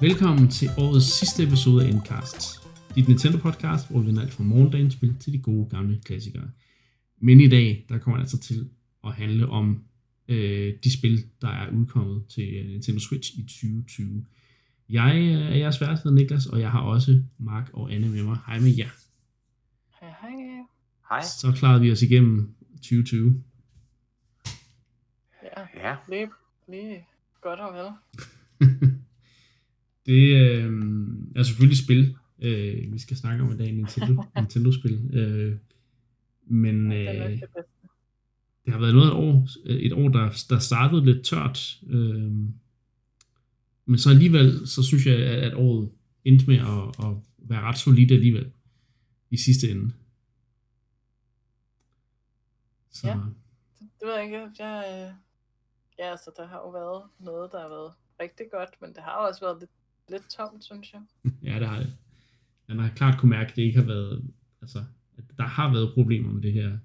Velkommen til årets sidste episode af Endcast. Dit Nintendo podcast, hvor vi vender alt fra morgendagens spil til de gode gamle klassikere. Men i dag, der kommer altså til at handle om øh, de spil, der er udkommet til øh, Nintendo Switch i 2020. Jeg øh, er jeres vært, hedder Niklas, og jeg har også Mark og Anne med mig. Hej med jer. Hej, hej. Hej. Så klarede vi os igennem 2020. Ja, Ja, lige, lige godt og vel. det øh, er selvfølgelig spil, øh, vi skal snakke om i dag, Nintendo, Nintendo-spil. Øh, men øh, det har været noget et år, et år der, der startede lidt tørt. Øh, men så alligevel, så synes jeg, at, året endte med at, at være ret solid alligevel i sidste ende. Så, Ja. Det ved jeg ikke. Jeg, øh, ja, altså, der har jo været noget, der har været rigtig godt, men det har også været lidt, lidt tomt, synes jeg. Ja, det har det. Man har klart kunne mærke, at det ikke har været, altså, at der har været problemer med det her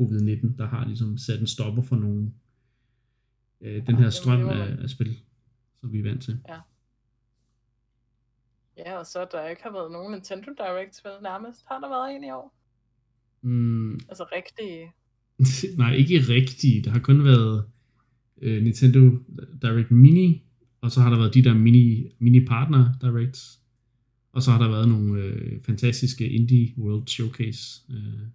covid-19, der har ligesom sat en stopper for nogen, øh, den her det strøm af, af spil, som vi er vant til. Ja, og så der ikke har været nogen Nintendo Direct vel nærmest. Har der været en i år? Mm, Altså rigtig... nej, ikke rigtigt. Der har kun været øh, Nintendo Direct Mini, og så har der været de der mini, mini partner directs, og så har der været nogle øh, fantastiske Indie World Showcase øh,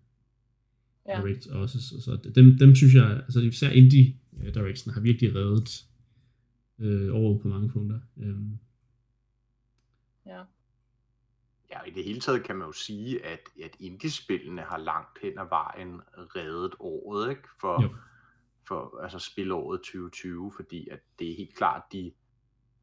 Ja, Direct også. Så, så dem, dem synes jeg, altså især Indie øh, Directsen har virkelig reddet øh, året på mange punkter. Øhm, ja. ja, i det hele taget kan man jo sige, at, at indie-spillene har langt hen ad vejen reddet året, ikke? For, Jo. for altså spilåret 2020, fordi at det er helt klart, de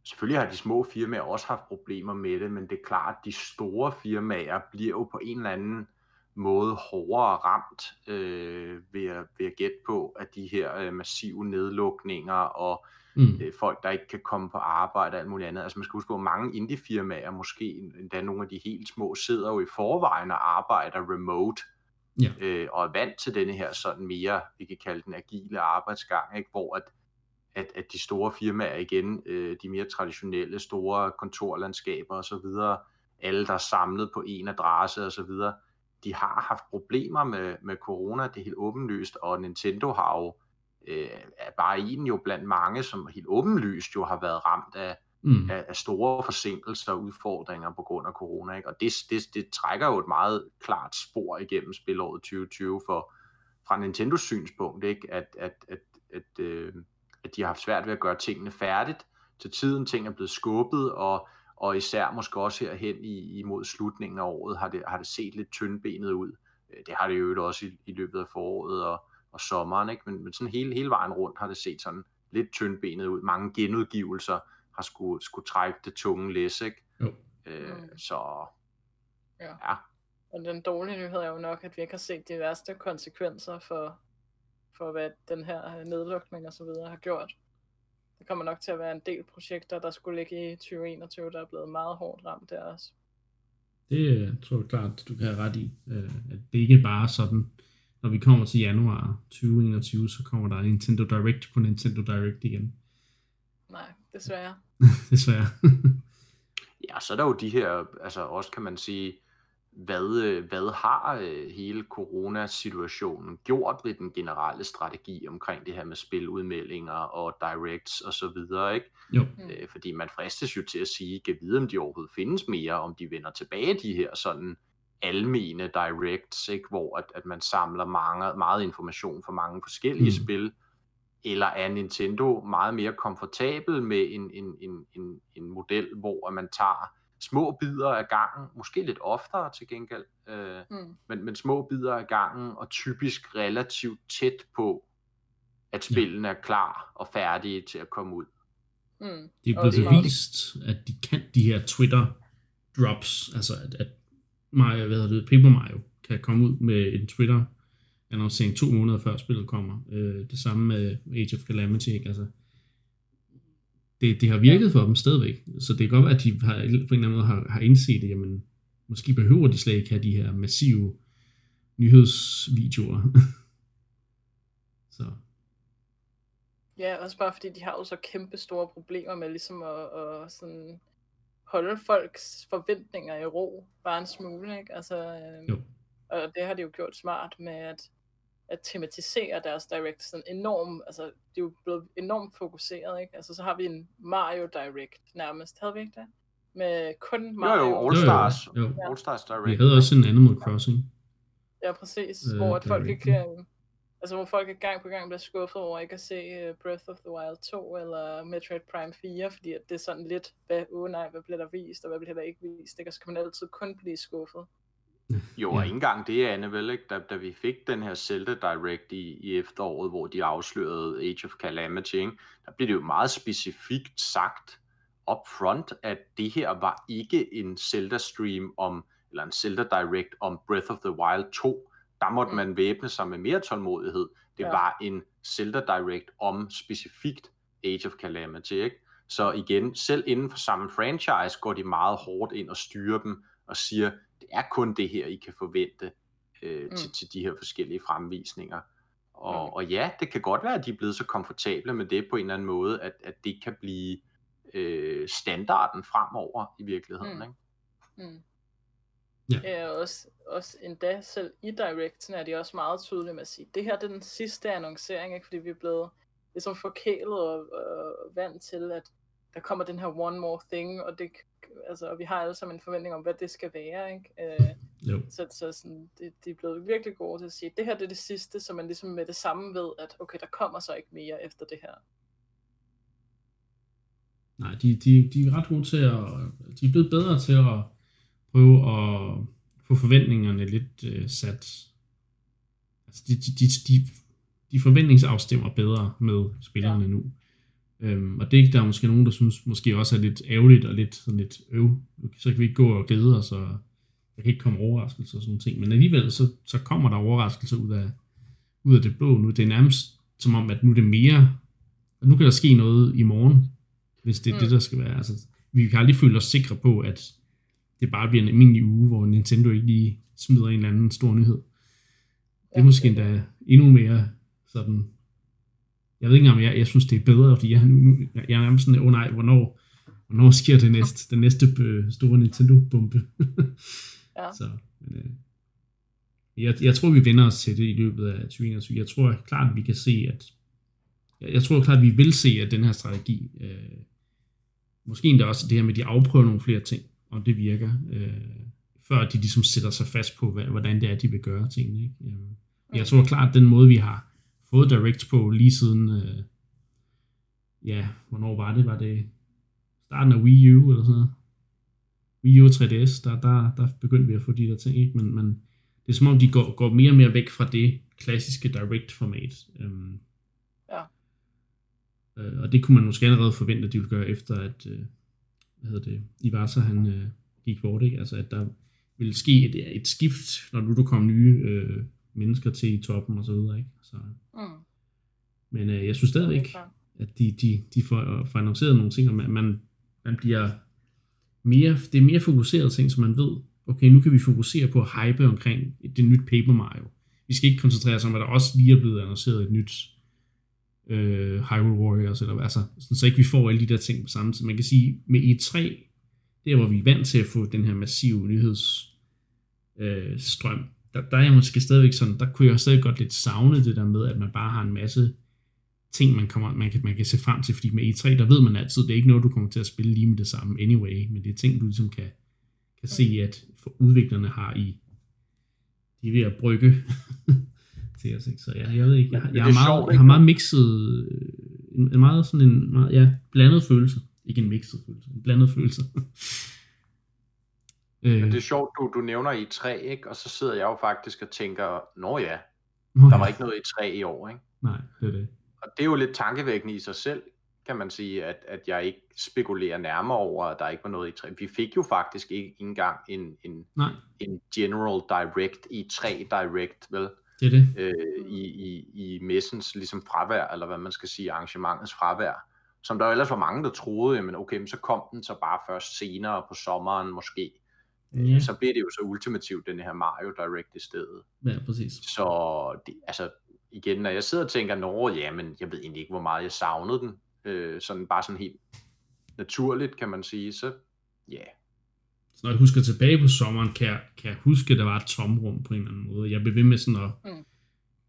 selvfølgelig har de små firmaer også haft problemer med det, men det er klart, at de store firmaer bliver jo på en eller anden måde hårdere ramt øh, ved, at, ved at gætte på, at de her øh, massive nedlukninger og mm, øh, folk, der ikke kan komme på arbejde og alt muligt andet. Altså man skal huske på, at mange indie-firmaer, måske endda nogle af de helt små, sidder jo i forvejen og arbejder remote, Ja. øh, og er vant til denne her sådan mere, vi kan kalde den agile arbejdsgang, ikke? hvor at, at, at de store firmaer igen, øh, de mere traditionelle store kontorlandskaber og så videre, alle der er samlet på en adresse og så videre, de har haft problemer med, med corona, det er helt åbenlyst, og Nintendo har jo øh, er bare en jo blandt mange, som helt åbenlyst jo har været ramt af, mm, af, af store forsinkelser og udfordringer på grund af corona. Ikke? Og det, det, det trækker jo et meget klart spor igennem spilåret 2020 for, fra Nintendos synspunkt, ikke? At, at, at, at, øh, at de har haft svært ved at gøre tingene færdigt til tiden. Ting er blevet skubbet, og, og især måske også herhen i, imod slutningen af året har det, har det set lidt tyndbenet ud. Øh, Det har det jo også i, i løbet af foråret og, og sommeren, ikke? Men, men sådan hele, hele vejen rundt har det set sådan lidt tyndbenet ud. Mange genudgivelser har skulle, skulle trække det tunge læs, ikke? Jo. Øh, Mm. så Ja. ja, Og den dårlige nyhed er jo nok, at vi ikke har set de værste konsekvenser for, for hvad den her øh, nedlukning og så videre har gjort. Det kommer nok til at være en del projekter, der skulle ligge i 2021, der er blevet meget hårdt ramt der også. det øh, tror jeg klart, du kan have ret i. Øh, at det ikke er bare sådan, når vi kommer til januar 2021, så kommer der en Nintendo Direct på Nintendo Direct igen. Nej, desværre. Desværre. Ja, så er der jo de her, altså også kan man sige, hvad, øh, hvad har øh, hele coronasituationen gjort ved den generelle strategi omkring det her med spiludmeldinger og directs og så videre, ikke? jo. Mm. Øh, fordi man fristes jo til at sige, kan vide, om de overhovedet findes mere, om de vender tilbage de her sådan almene directs, ikke? hvor at, at man samler mange, meget information fra mange forskellige Mm. spil, eller er Nintendo meget mere komfortabel med en, en, en, en, en model, hvor at man tager små bidder af gangen, måske lidt oftere til gengæld, øh, Mm. men, men små bidder af gangen, og typisk relativt tæt på, at spillene er klar og færdige til at komme ud. Mm. Det er blevet bevist, at de kan de her Twitter drops, altså at, at Mario, hvad hedder det, Paper Mario kan komme ud med en Twitter annoncering to måneder før spillet kommer. Øh, det samme med Age of Calamity, ikke? Altså, det, det har virket for dem stadigvæk, så det kan godt være, at de har, på en eller anden måde har, har indset det, jamen, måske behøver de slet ikke have de her massive nyhedsvideoer. så Ja, også bare fordi de har jo så kæmpe store problemer med ligesom at, at sådan holde folks forventninger i ro, bare en smule, ikke? Altså, øh, Jo. og det har de jo gjort smart med at, at tematisere deres direct sådan enormt, altså, de er jo blevet enormt fokuseret, ikke? Altså, så har vi en Mario Direct nærmest, havde vi ikke det? Med kun Jo, Mario. jo, All Jo, jo, Stars. jo. All Stars Direct. Vi havde også en Animal Crossing. Ja, præcis. Øh, hvor at folk ikke, øh, altså hvor folk gang på gang bliver skuffet over ikke at se uh, Breath of the Wild 2 eller Metroid Prime 4, fordi at det er sådan lidt, hvad, oh nej, hvad bliver der vist, og hvad bliver der ikke vist, ikke? Og så kan man altid kun blive skuffet. Jo, og ikke engang det, Anne, vel, ikke? Da, da vi fik den her Zelda Direct i, i efteråret, hvor de afslørede Age of Calamity, ikke? der blev det jo meget specifikt sagt up front, at det her var ikke en Zelda-stream om, eller en Zelda Direct om Breath of the Wild 2. Der måtte Mm. man væbne sig med mere tålmodighed. Det Ja. var en Zelda Direct om specifikt Age of Calamity, ikke? Så igen, selv inden for samme franchise går de meget hårdt ind og styrer dem og siger, er kun det her, I kan forvente øh, Mm. til, til de her forskellige fremvisninger. Og, Mm. og ja, det kan godt være, at de er blevet så komfortable med det på en eller anden måde, at, at det kan blive øh, standarden fremover i virkeligheden. Mm. Ikke? Mm. Ja. Ja, og også, også endda selv i Directen er de også meget tydelige med at sige, det her det er den sidste annoncering, ikke? fordi vi er blevet ligesom forkælet og, og vant til, at der kommer den her one more thing, og det, altså, og vi har alle sammen en forventning om, hvad det skal være, ikke? Øh, Jo. så, så sådan, det, de er blevet virkelig gode til at sige, det her det er det sidste, så man ligesom med det samme ved, at okay, der kommer så ikke mere efter det her. Nej, de, de, de er ret gode til at... De er blevet bedre til at prøve at få forventningerne lidt øh, sat... Altså, de, de, de, de, de forventningsafstemmer bedre med spillerne ja. nu. Øhm, og det er ikke, der er måske nogen, der synes måske også er lidt ærgerligt og lidt sådan lidt øv. Så kan vi ikke gå og glæde os, og der kan ikke komme overraskelser og sådan ting. Men alligevel, så, så kommer der overraskelser ud af, ud af det blå nu. Det er nærmest som om, at nu er det mere... At nu kan der ske noget i morgen, hvis det er mm. Det, der skal være. Altså, vi kan aldrig føle os sikre på, at det bare bliver en almindelig uge, hvor Nintendo ikke lige smider en eller anden stor nyhed. Det er måske endda endnu mere sådan... Jeg ved ikke engang, om jeg, jeg synes, det er bedre, fordi jeg, nu, jeg, jeg er nærmest sådan, åh oh nej, hvornår, hvornår sker det næste, den næste øh, store Nintendo-bombe? Ja. Så, men, øh, jeg, jeg tror, vi vender os til det i løbet af 2021. Jeg tror klart, at vi kan se, at jeg, jeg tror klart, at vi vil se, at den her strategi, øh, måske endda også det her med, at de afprøver nogle flere ting, om det virker, øh, før de ligesom sætter sig fast på, hvad, hvordan det er, de vil gøre tingene. Ikke? Øh, jeg tror klart, at den måde, vi har fået Direct på lige siden, øh, ja, hvornår var det? Var det starten af Wii U eller sådan noget? Wii U og 3DS, der, der, der begyndte vi at få de der ting, ikke? Men, men det er som om, de går, går mere og mere væk fra det klassiske Direct-format. Øhm, Ja. Øh, og det kunne man måske allerede forvente, at de ville gøre efter, at øh, hvad hedder det, Iwata han øh, gik bort, ikke? Altså, at der ville ske et, et skift, når nu der kom nye øh, mennesker til i toppen og så videre, ikke? Så, Mm. men øh, jeg synes Det er stadigvæk, at de, de, de får, får annonceret nogle ting, og man, man, man bliver mere, det er mere fokuseret ting, så man ved, okay, nu kan vi fokusere på at hype omkring det nyt Paper Mario. Vi skal ikke koncentrere os om, at der også lige er blevet annonceret et nyt øh, Hyrule Warriors, eller hvad, altså, sådan, så ikke vi får alle de der ting på samme tid. Man kan sige, med E3, der hvor vi er vant til at få den her massive nyhedsstrøm, øh, strøm, der, der er jeg måske stadigvæk sådan, der kunne jeg stadig godt lidt savne det der med, at man bare har en masse ting, man, kommer, man, kan, man kan se frem til, fordi med E3, der ved man altid, det er ikke noget, du kommer til at spille lige med det samme anyway, men det er ting, du ligesom kan, kan se, at for udviklerne har i, de er ved at brygge til os, ikke? Så ja, jeg ved ikke, jeg, jeg, det har, meget, sjovt, jeg har ikke? meget mixet, øh, en, en meget sådan en, meget, ja, blandet følelse, ikke en mixet følelse, en blandet følelse. øh, Men det er sjovt, du, du nævner i 3, ikke? og så sidder jeg jo faktisk og tænker, nå ja, nå der var ikke noget i 3 i år. Ikke? Nej, det er det. Og det er jo lidt tankevækkende i sig selv, kan man sige, at, at jeg ikke spekulerer nærmere over, at der ikke var noget i 3. Vi fik jo faktisk ikke engang en, en, Nej, en General Direct i 3 Direct, vel? det er det. øh, i, i, i messens ligesom fravær, eller hvad man skal sige, arrangementets fravær, som der jo ellers var mange, der troede, jamen okay, men så kom den så bare først senere på sommeren måske. Ja. Ja. Så blev det jo så ultimativt, den her Mario Direct i stedet. Ja, præcis. Så det, altså, igen, når jeg sidder og tænker, nå, jamen, jeg ved egentlig ikke, hvor meget jeg savnede den, øh, sådan bare sådan helt naturligt, kan man sige, så Ja. Så når jeg husker tilbage på sommeren, kan jeg, kan jeg huske, at der var et tomrum på en eller anden måde. Jeg blev ved med sådan at Mm.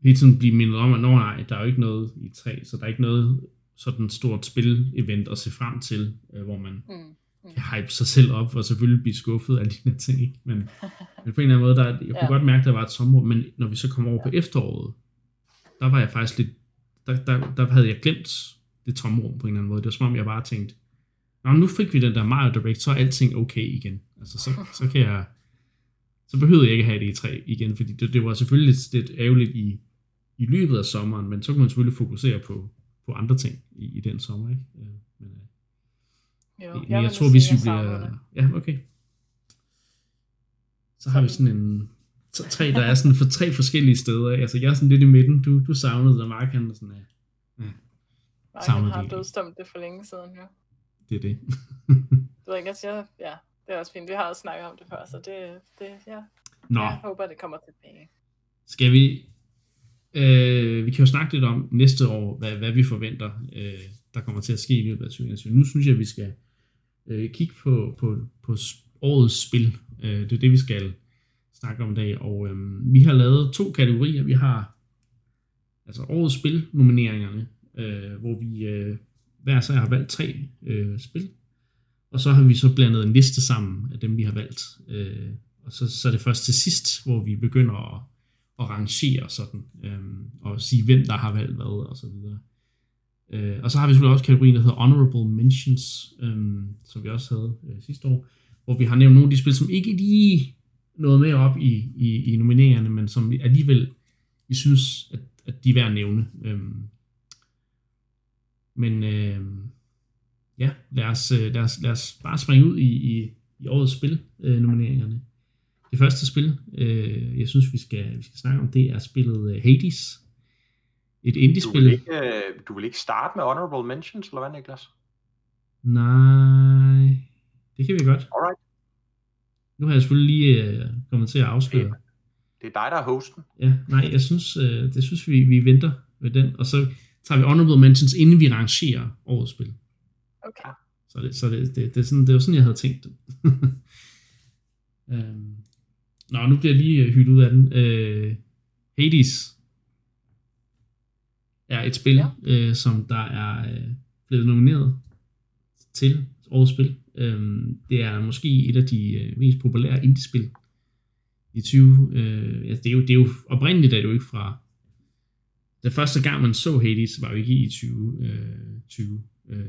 hele tiden blive mindet om, at nå nej, der er jo ikke noget i 3, så der er ikke noget sådan stort spil-event at se frem til, øh, hvor man Mm. Kan hype sig selv op, og selvfølgelig blive skuffet af de her ting. Ikke? Men, men på en eller anden måde, der, jeg kunne Ja. godt mærke, at der var et tomrum, men når vi så kom over på efteråret, der var jeg faktisk lidt, der, der, der havde jeg glemt det tomrum på en eller anden måde. Det var som om, jeg bare tænkte, Nå, nu fik vi den der Mario Direct, så er alting okay igen. Altså, så, så kan jeg, så behøvede jeg ikke have det i 3 igen, fordi det, det var selvfølgelig lidt, lidt ærgerligt i, i løbet af sommeren, men så kunne man selvfølgelig fokusere på, på andre ting i, i den sommer, ikke? Men, øh, Jo, men jeg, jeg tror, hvis vi bliver... Ja, okay. Så har vi sådan en... Tre, der er sådan for tre forskellige steder. Altså, jeg er sådan lidt i midten. Du, du savnede og Mark han er sådan, ja, Nej, han har dødstomt det for længe siden, jo. det er det. Du ved ikke, at jeg, ja, det er også fint. Vi har også snakket om det før, så det, det ja, Nå, jeg håber, det kommer tilbage. skal vi... Øh, vi kan jo snakke lidt om næste år, hvad, hvad vi forventer, øh, der kommer til at ske i løbet af 2021. Nu synes jeg, at vi skal øh, kigge på, på, på årets spil. Øh, det er det, vi skal snakke om i dag. Og øh, vi har lavet to kategorier. Vi har altså årets spil nomineringerne, øh, hvor vi øh, hver sag har valgt tre øh, spil. Og så har vi så blandet en liste sammen af dem, vi har valgt. Øh, og så, så er det først til sidst, hvor vi begynder at, at rangere sådan, øh, og sige, hvem der har valgt hvad, og så videre. Øh, og så har vi selvfølgelig også kategorien, der hedder Honorable Mentions, øh, som vi også havde øh, sidste år, hvor vi har nævnt nogle af de spil, som ikke lige nåede med op i, i, i nomineringerne, men som vi alligevel vi synes, at, at de er værd at nævne. Øh, men øh, ja, lad os, øh, lad, os, lad os bare springe ud i, i, i årets spil øh, nomineringerne. Det første spil, øh, jeg synes, vi skal, vi skal snakke om, det er spillet øh, Hades. Et Du indie-spil. vil, ikke, øh, du vil ikke starte med honorable mentions, eller hvad, Niklas? Nej, det kan vi godt. Alright. Nu har jeg selvfølgelig lige øh, kommet til at afsløre. Det er dig, der er hosten. Ja, nej, jeg synes, øh, det synes vi, vi venter med den, og så tager vi honorable mentions, inden vi rangerer årets spil. Okay. Så det, så det, det, det, er sådan, det var sådan, jeg havde tænkt det. øhm. Nå, nu bliver jeg lige øh, hyldet ud af den. Øh, Hades er et spil, ja. øh, som der er øh, blevet nomineret til årets spil. Øhm, det er måske et af de øh, mest populære indie-spil i 20. Øh, altså det, er jo, det er jo oprindeligt er det jo ikke fra den første gang man så Hades var jo ikke i 2020. Øh, 20, øh,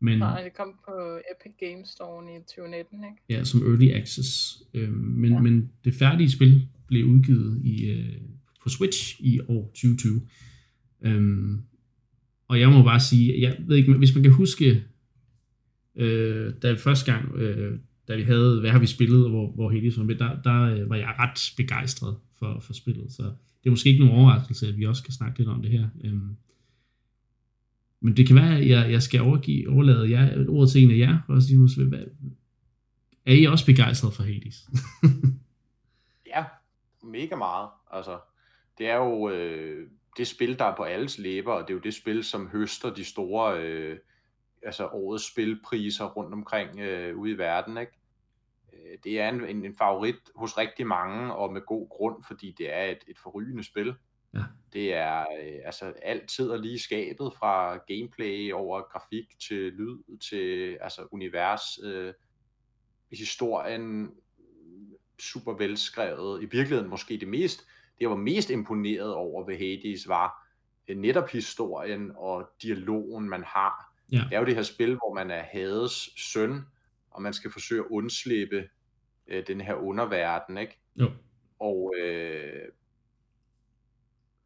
men Nej, det kom på Epic Games Store i 2019, ikke? ja, som early access. Øh, men. Ja. men det færdige spil blev udgivet i, øh, på Switch i år 2020. Øhm, og jeg må bare sige, jeg ved ikke, hvis man kan huske, øh, da første gang, øh, da vi havde, hvad har vi spillet, hvor, hvor Hades var med, der, der øh, var jeg ret begejstret for, for spillet, så det er måske ikke nogen overraskelse, at vi også kan snakke lidt om det her. Øhm, men det kan være, at jeg, jeg skal overgive, overlade jer, ordet til en af jer, for at sige, måske, hvad, er I også begejstret for Hades? Ja, mega meget. Altså, det er jo øh, det spil, der er på alles læber, og det er jo det spil, som høster de store øh, altså årets spilpriser rundt omkring øh, ude i verden. Ikke? Øh, Det er en, en, en favorit hos rigtig mange, og med god grund, fordi det er et, et forrygende spil. Ja. Det er øh, altså altid lige i skabet fra gameplay over grafik til lyd til altså univers, øh, historien super velskrevet. I virkeligheden måske det mest, jeg var mest imponeret over ved Hades var øh, netop historien og dialogen man har. Ja. Det er jo det her spil, hvor man er Hades søn, og man skal forsøge at undslippe øh, den her underverden, ikke? Jo. Og, øh,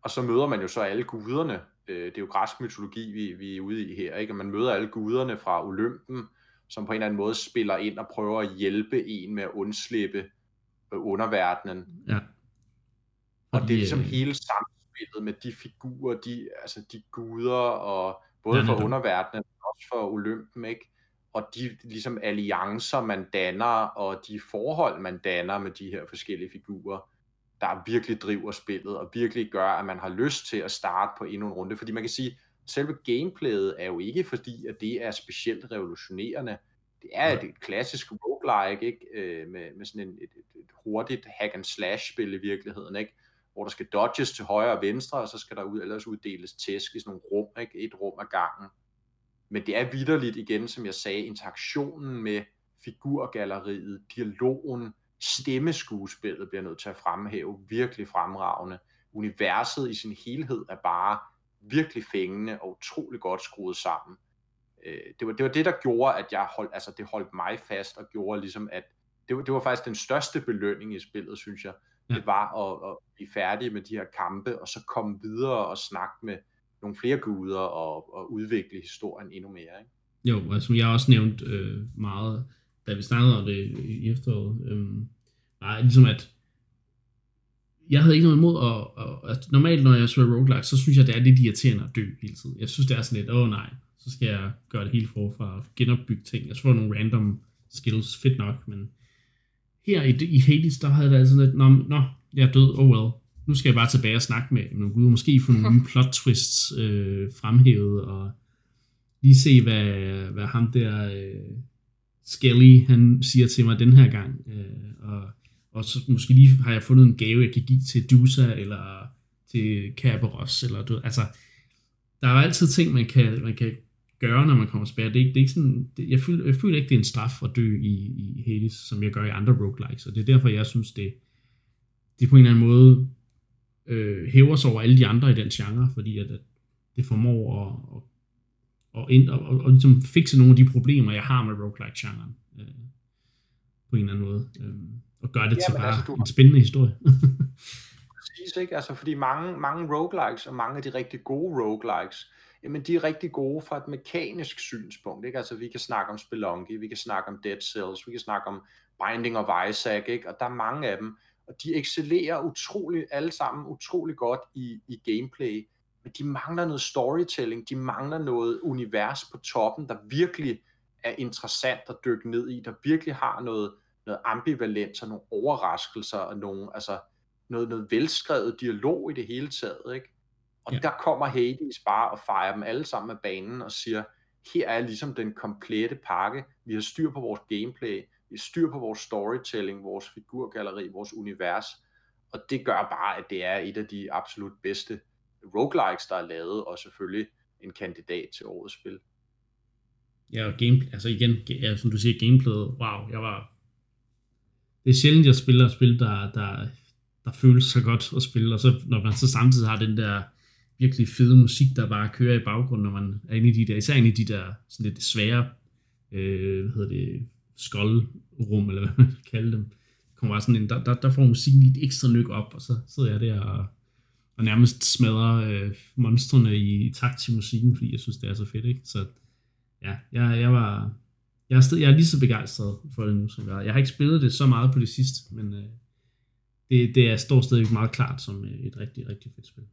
og så møder man jo så alle guderne. Øh, det er jo græsk mytologi, vi, vi er ude i her, ikke? Og man møder alle guderne fra Olympen, som på en eller anden måde spiller ind og prøver at hjælpe en med at undslippe øh, underverdenen. Ja. Og det er ligesom øh, hele samspillet med de figurer, de, altså de guder, og både Ja, for netop. underverdenen, men også for Olympen, ikke? Og de ligesom alliancer, man danner, og de forhold, man danner med de her forskellige figurer, der virkelig driver spillet, og virkelig gør, at man har lyst til at starte på endnu en runde. Fordi man kan sige, selve gameplayet er jo ikke fordi, at det er specielt revolutionerende. det er et, et klassisk roguelike, ikke? Øh, med, med sådan en, et, et, et hurtigt hack and slash spil i virkeligheden, ikke? Hvor der skal dodges til højre og venstre, og så skal der ud, ellers uddeles tæsk i sådan nogle rum, ikke? et rum ad gangen. Men det er vidderligt igen, som jeg sagde, interaktionen med figurgalleriet, dialogen, stemmeskuespillet bliver nødt til at fremhæve, virkelig fremragende. Universet i sin helhed er bare virkelig fængende og utrolig godt skruet sammen. Øh, det, var, det var det, der gjorde, at jeg holdt, altså det holdt mig fast og gjorde ligesom, at det var, det var faktisk den største belønning i spillet, synes jeg. Ja. Det var at, at blive færdig med de her kampe, og så komme videre og snakke med nogle flere guder og, og udvikle historien endnu mere. Ikke? Jo, altså jeg har også nævnt øh, meget, da vi snakkede om det i efteråret, øh, var ligesom at jeg havde ikke noget imod, at, at, at normalt når jeg spiller roguelike, så synes jeg, det er lidt irriterende at dø hele tiden. Jeg synes, det er sådan lidt, åh oh, nej, så skal jeg gøre det helt forfra og genopbygge ting. Jeg får nogle random skills, fedt nok, men her i, i Hades, der havde jeg altså lidt, nå, nå, jeg er død, oh well. Nu skal jeg bare tilbage og snakke med nogle guder, måske få nogle nye plot twists øh, fremhævet, og lige se, hvad, hvad ham der øh, Skelly, han siger til mig den her gang. Øh, og, og så måske lige har jeg fundet en gave, jeg kan give til Dusa, eller til Kerberos, eller du altså, der er altid ting, man kan, man kan gøre, når man kommer tilbage. Det er, det er ikke sådan, det, jeg, føler, jeg føler ikke, det er en straf at dø i, i Hades, som jeg gør i andre roguelikes, og det er derfor, jeg synes, det, det på en eller anden måde øh, hæver sig over alle de andre i den genre, fordi at, at det formår at, at, og, ind, og, og, og ligesom fikse nogle af de problemer, jeg har med roguelike-genren. Øh, på en eller anden måde. Øh, og gøre det ja, til bare altså, du... en spændende historie. Præcis, ikke? Altså, fordi mange, mange roguelikes, og mange af de rigtig gode roguelikes, jamen de er rigtig gode fra et mekanisk synspunkt. Ikke? Altså vi kan snakke om Spelunky, vi kan snakke om Dead Cells, vi kan snakke om Binding of Isaac, ikke? og der er mange af dem, og de excellerer utrolig, alle sammen utrolig godt i, i gameplay, men de mangler noget storytelling, de mangler noget univers på toppen, der virkelig er interessant at dykke ned i, der virkelig har noget, noget ambivalens og nogle overraskelser og nogle, altså noget, noget velskrevet dialog i det hele taget, ikke? Og ja. der kommer Hades bare og fejrer dem alle sammen af banen og siger, her er ligesom den komplette pakke. Vi har styr på vores gameplay, vi har styr på vores storytelling, vores figurgalleri, vores univers. Og det gør bare, at det er et af de absolut bedste roguelikes, der er lavet, og selvfølgelig en kandidat til årets spil. Ja, og game, altså igen, ja, som du siger, gameplayet, wow, jeg var... Det er sjældent, jeg spiller et spil, der, der, der føles så godt at spille, og så når man så samtidig har den der virkelig fede musik, der bare kører i baggrunden, når man er inde i de der, især inde i de der sådan lidt svære, øh, hvad hedder det, skoldrum, eller hvad man kan kalde dem. kommer bare sådan en, der, der, der får musikken lidt ekstra nyk op, og så sidder jeg der og, og nærmest smadrer øh, monstrene i, i takt til musikken, fordi jeg synes, det er så fedt, ikke? Så ja, jeg, jeg var, jeg er, sted, jeg er lige så begejstret for det nu, som jeg er. Jeg har ikke spillet det så meget på det sidste, men øh, det, det er står stadigvæk meget klart som øh, et rigtig, rigtig fedt spil.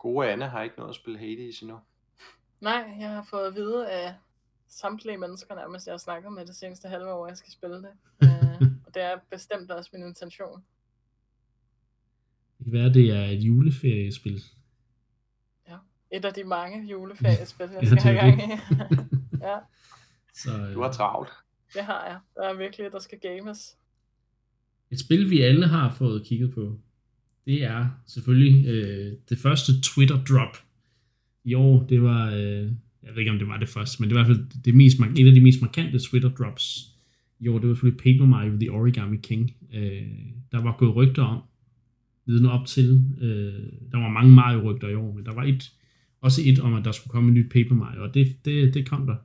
Gode Anne har ikke noget at spille Hades endnu. Nej, jeg har fået at vide af samtlige mennesker nærmest, jeg har snakket med det seneste halve år, jeg skal spille det. uh, og det er bestemt også min intention. Det kan være, det er et juleferiespil. Ja, et af de mange juleferiespil, jeg skal have gang i. ja. Så, øh... Du har travlt. Det har jeg. Der er virkelig, der skal games. Et spil, vi alle har fået kigget på, det er selvfølgelig øh, det første Twitter-drop i år. Det var, øh, jeg ved ikke om det var det første, men det var i hvert fald det mest, et af de mest markante Twitter-drops i år. Det var selvfølgelig Paper Mario The Origami King. Øh, der var gået rygter om, viden op til. Øh, der var mange Mario-rygter i år, men der var et, også et om, at der skulle komme et nyt Paper Mario, og det, det, det kom der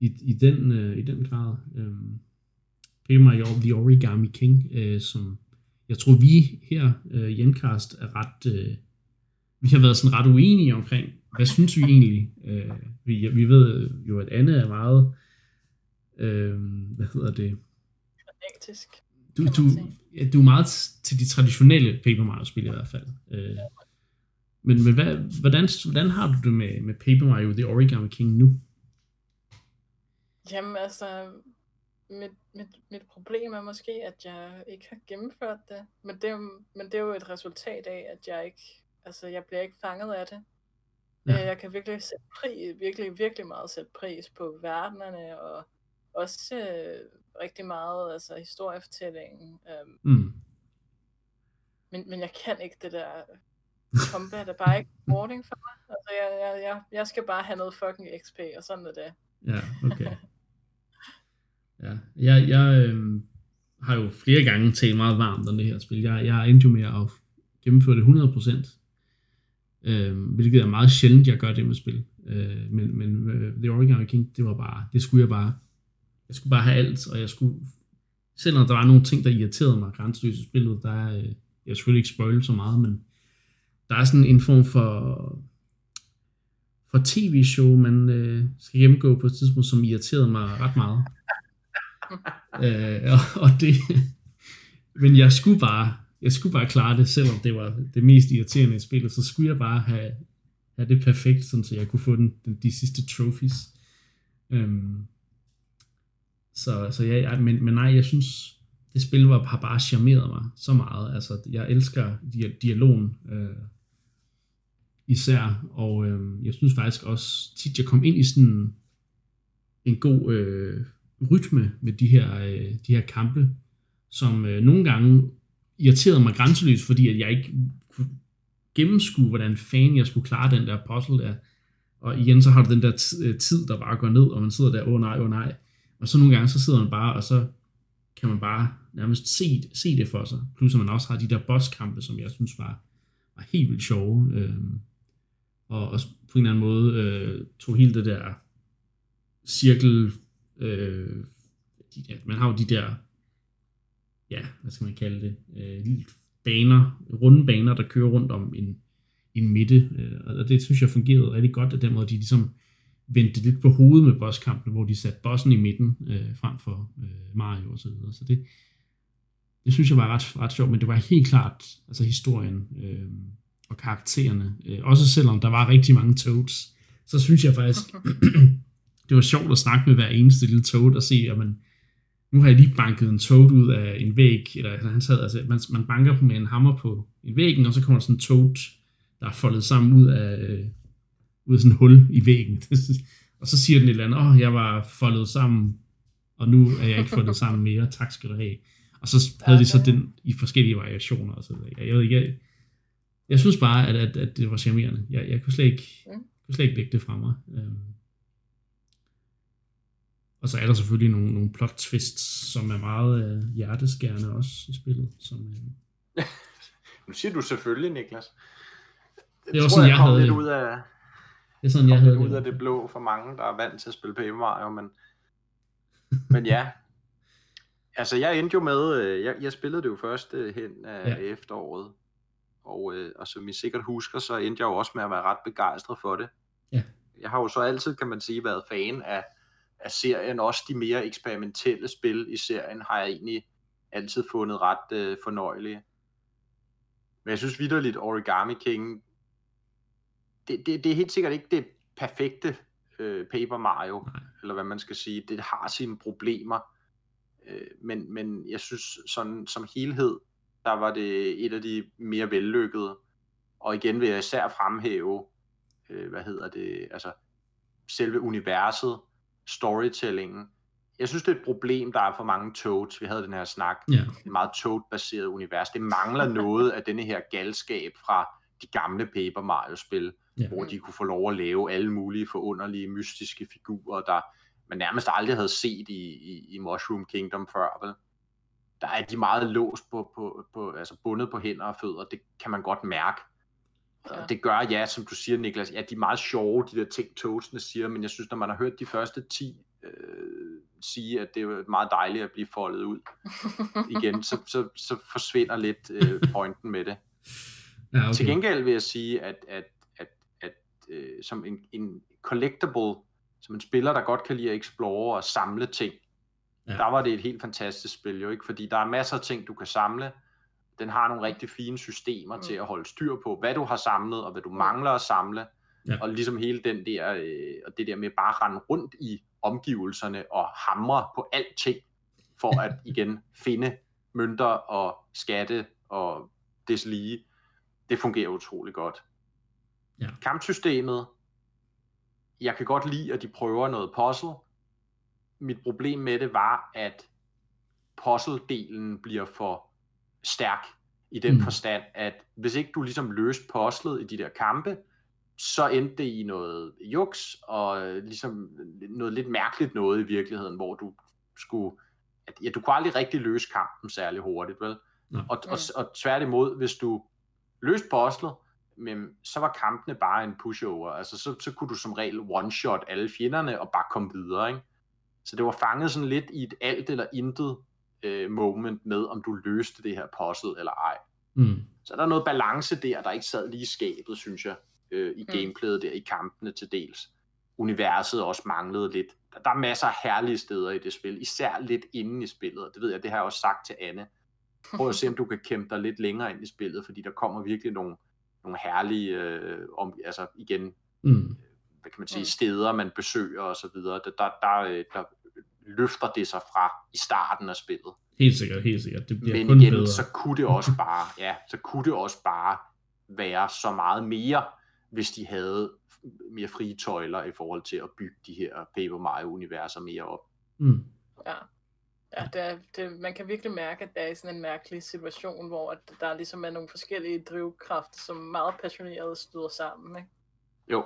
i, i, den, øh, i den grad. Øh, Paper Mario The Origami King, øh, som jeg tror, vi her øh, i Endcast er ret... Øh, vi har været sådan ret uenige omkring, hvad synes vi egentlig? Øh, vi, vi ved jo, at Anne er meget... Øh, hvad hedder det? Fanatisk. Du, du, ja, du er meget til de traditionelle Paper Mario-spil i hvert fald. Øh, men, men hvad, hvordan, hvordan har du det med, med Paper Mario The Origami King nu? Jamen altså, mit, mit, mit problem er måske, at jeg ikke har gennemført det, men det, er, men det er jo et resultat af, at jeg ikke, altså jeg bliver ikke fanget af det. Ja. Øh, jeg kan virkelig sætte pris, virkelig, virkelig meget sætte pris på verdenerne, og også øh, rigtig meget altså historiefortællingen. Øhm. Mm. Men, men jeg kan ikke det der combat, er bare ikke boarding for mig. Altså, jeg, jeg, jeg, jeg skal bare have noget fucking XP, og sådan er det. Ja, okay ja, jeg, jeg øh, har jo flere gange talt meget varmt om det her spil. Jeg, jeg endte jo med at gennemføre det 100%. Øh, hvilket er meget sjældent, jeg gør det med spil. Øh, men men uh, The Origami King, det var bare, det skulle jeg bare, jeg skulle bare have alt, og jeg skulle, selvom der var nogle ting, der irriterede mig grænseløst i spillet, der er, øh, jeg skulle ikke spoil så meget, men der er sådan en form for, for tv-show, man øh, skal gennemgå på et tidspunkt, som irriterede mig ret meget. øh, og, og det, men jeg skulle bare, jeg skulle bare klare det, selvom det var det mest irriterende i spillet, så skulle jeg bare have, have det perfekt, sådan, så jeg kunne få den, den, de sidste trophies. Øhm, så, så ja, men, men nej, jeg synes, det spil var, har bare charmeret mig så meget. Altså, jeg elsker dialogen øh, især, og øh, jeg synes faktisk også tit, jeg kom ind i sådan en god øh, rytme med de her, øh, de her kampe, som øh, nogle gange irriterede mig grænseløst, fordi at jeg ikke kunne gennemskue, hvordan fan jeg skulle klare den der puzzle der. Og igen, så har du den der øh, tid, der bare går ned, og man sidder der, åh oh, nej, åh oh, nej. Og så nogle gange, så sidder man bare, og så kan man bare nærmest se, se det for sig. Plus at man også har de der bosskampe, som jeg synes var, var helt vildt sjove. Øh, og også på en eller anden måde øh, tog hele det der cirkel, øh, de der, man har jo de der ja, hvad skal man kalde det, øh, baner, runde baner, der kører rundt om en, en midte, øh, og det synes jeg fungerede rigtig godt, at den måde, de ligesom vendte lidt på hovedet med bosskampen, hvor de satte bossen i midten, øh, frem for øh, Mario og så videre, så det, det synes jeg var ret, ret sjovt, men det var helt klart, altså historien øh, og karaktererne, øh, også selvom der var rigtig mange Toads, så synes jeg faktisk, det var sjovt at snakke med hver eneste lille Toad og se, at man, nu har jeg lige banket en toad ud af en væg, eller han sad, altså, man, man banker med en hammer på en væggen, og så kommer der sådan en toad, der er foldet sammen ud af, ud af sådan et hul i væggen. og så siger den et eller andet, åh, oh, jeg var foldet sammen, og nu er jeg ikke foldet sammen mere, tak skal du have. Og så havde de så den i forskellige variationer. Og så, jeg, jeg, jeg, jeg synes bare, at, at, at det var charmerende. Jeg, jeg kunne slet ikke, kunne slet ikke lægge det fra mig. Øhm, og så er der selvfølgelig nogle, nogle plot twists, som er meget øh, hjerteskærende også i spillet. Som, øh... nu siger du selvfølgelig, Niklas. Det er også sådan, jeg, jeg havde lidt ud af, det er sådan, jeg havde ud af det blå for mange, der er vant til at spille Paper Mario, men, men ja. Altså, jeg endte jo med, øh, jeg, jeg spillede det jo først øh, hen af ja. efteråret, og, øh, og som I sikkert husker, så endte jeg jo også med at være ret begejstret for det. Ja. Jeg har jo så altid, kan man sige, været fan af af serien, også de mere eksperimentelle spil i serien, har jeg egentlig altid fundet ret øh, fornøjelige. Men jeg synes vidderligt, Origami King, det, det, det er helt sikkert ikke det perfekte øh, Paper Mario, Nej. eller hvad man skal sige. Det har sine problemer, øh, men, men jeg synes sådan som helhed, der var det et af de mere vellykkede. Og igen vil jeg især fremhæve, øh, hvad hedder det, altså selve universet, storytellingen. Jeg synes, det er et problem, der er for mange Toads. Vi havde den her snak. Ja. Et meget Toad-baseret univers. Det mangler noget af denne her galskab fra de gamle Paper Mario-spil, ja. hvor de kunne få lov at lave alle mulige forunderlige, mystiske figurer, der man nærmest aldrig havde set i, i, i Mushroom Kingdom før. Vel? Der er de meget låst på, på, på, altså bundet på hænder og fødder. Det kan man godt mærke. Ja. Det gør, ja, som du siger, Niklas, ja, de er meget sjove, de der ting, Toastene siger, men jeg synes, når man har hørt de første 10 øh, sige, at det er meget dejligt at blive foldet ud igen, så, så, så forsvinder lidt øh, pointen med det. Ja, okay. Til gengæld vil jeg sige, at, at, at, at øh, som en, en collectible, som en spiller, der godt kan lide at explore og samle ting, ja. der var det et helt fantastisk spil jo, ikke? Fordi der er masser af ting, du kan samle, den har nogle rigtig fine systemer mm. til at holde styr på, hvad du har samlet, og hvad du mangler at samle. Ja. Og ligesom hele den der, øh, og det der med bare at rende rundt i omgivelserne og hamre på alting, for at igen finde mønter og skatte og deslige, det fungerer utrolig godt. Ja. Kampsystemet jeg kan godt lide, at de prøver noget puzzle. Mit problem med det var, at puzzle-delen bliver for stærk i den mm. forstand, at hvis ikke du ligesom løste puzzlet i de der kampe, så endte det i noget juks, og ligesom noget lidt mærkeligt noget i virkeligheden, hvor du skulle, at, ja, du kunne aldrig rigtig løse kampen særlig hurtigt, vel? Ja. Og, og, og tværtimod, hvis du løste puzzlet, men så var kampene bare en pushover. Altså, så, så kunne du som regel one-shot alle fjenderne og bare komme videre, ikke? Så det var fanget sådan lidt i et alt eller intet øh, moment med, om du løste det her puzzle eller ej. Mm. Så der er noget balance der, der ikke sad lige i skabet, synes jeg, øh, i mm. gameplayet der, i kampene til dels. Universet også manglede lidt. Der, der er masser af herlige steder i det spil, især lidt inde i spillet, og det ved jeg, det har jeg også sagt til Anne. Prøv at se, om du kan kæmpe dig lidt længere ind i spillet, fordi der kommer virkelig nogle, nogle herlige, øh, om, altså igen, mm. hvad kan man sige, mm. steder, man besøger og så videre. Der, der, der, øh, der løfter det sig fra i starten af spillet. Helt sikkert, helt sikkert. Det bliver Men kun igen, bedre. så kunne det også bare, ja, så kunne det også bare være så meget mere, hvis de havde mere frie tøjler i forhold til at bygge de her Paper Mario-universer mere op. Mm. Ja. Ja, det er, det, man kan virkelig mærke, at der er sådan en mærkelig situation, hvor at der ligesom er nogle forskellige drivkræfter, som meget passionerede støder sammen. Ikke? Jo.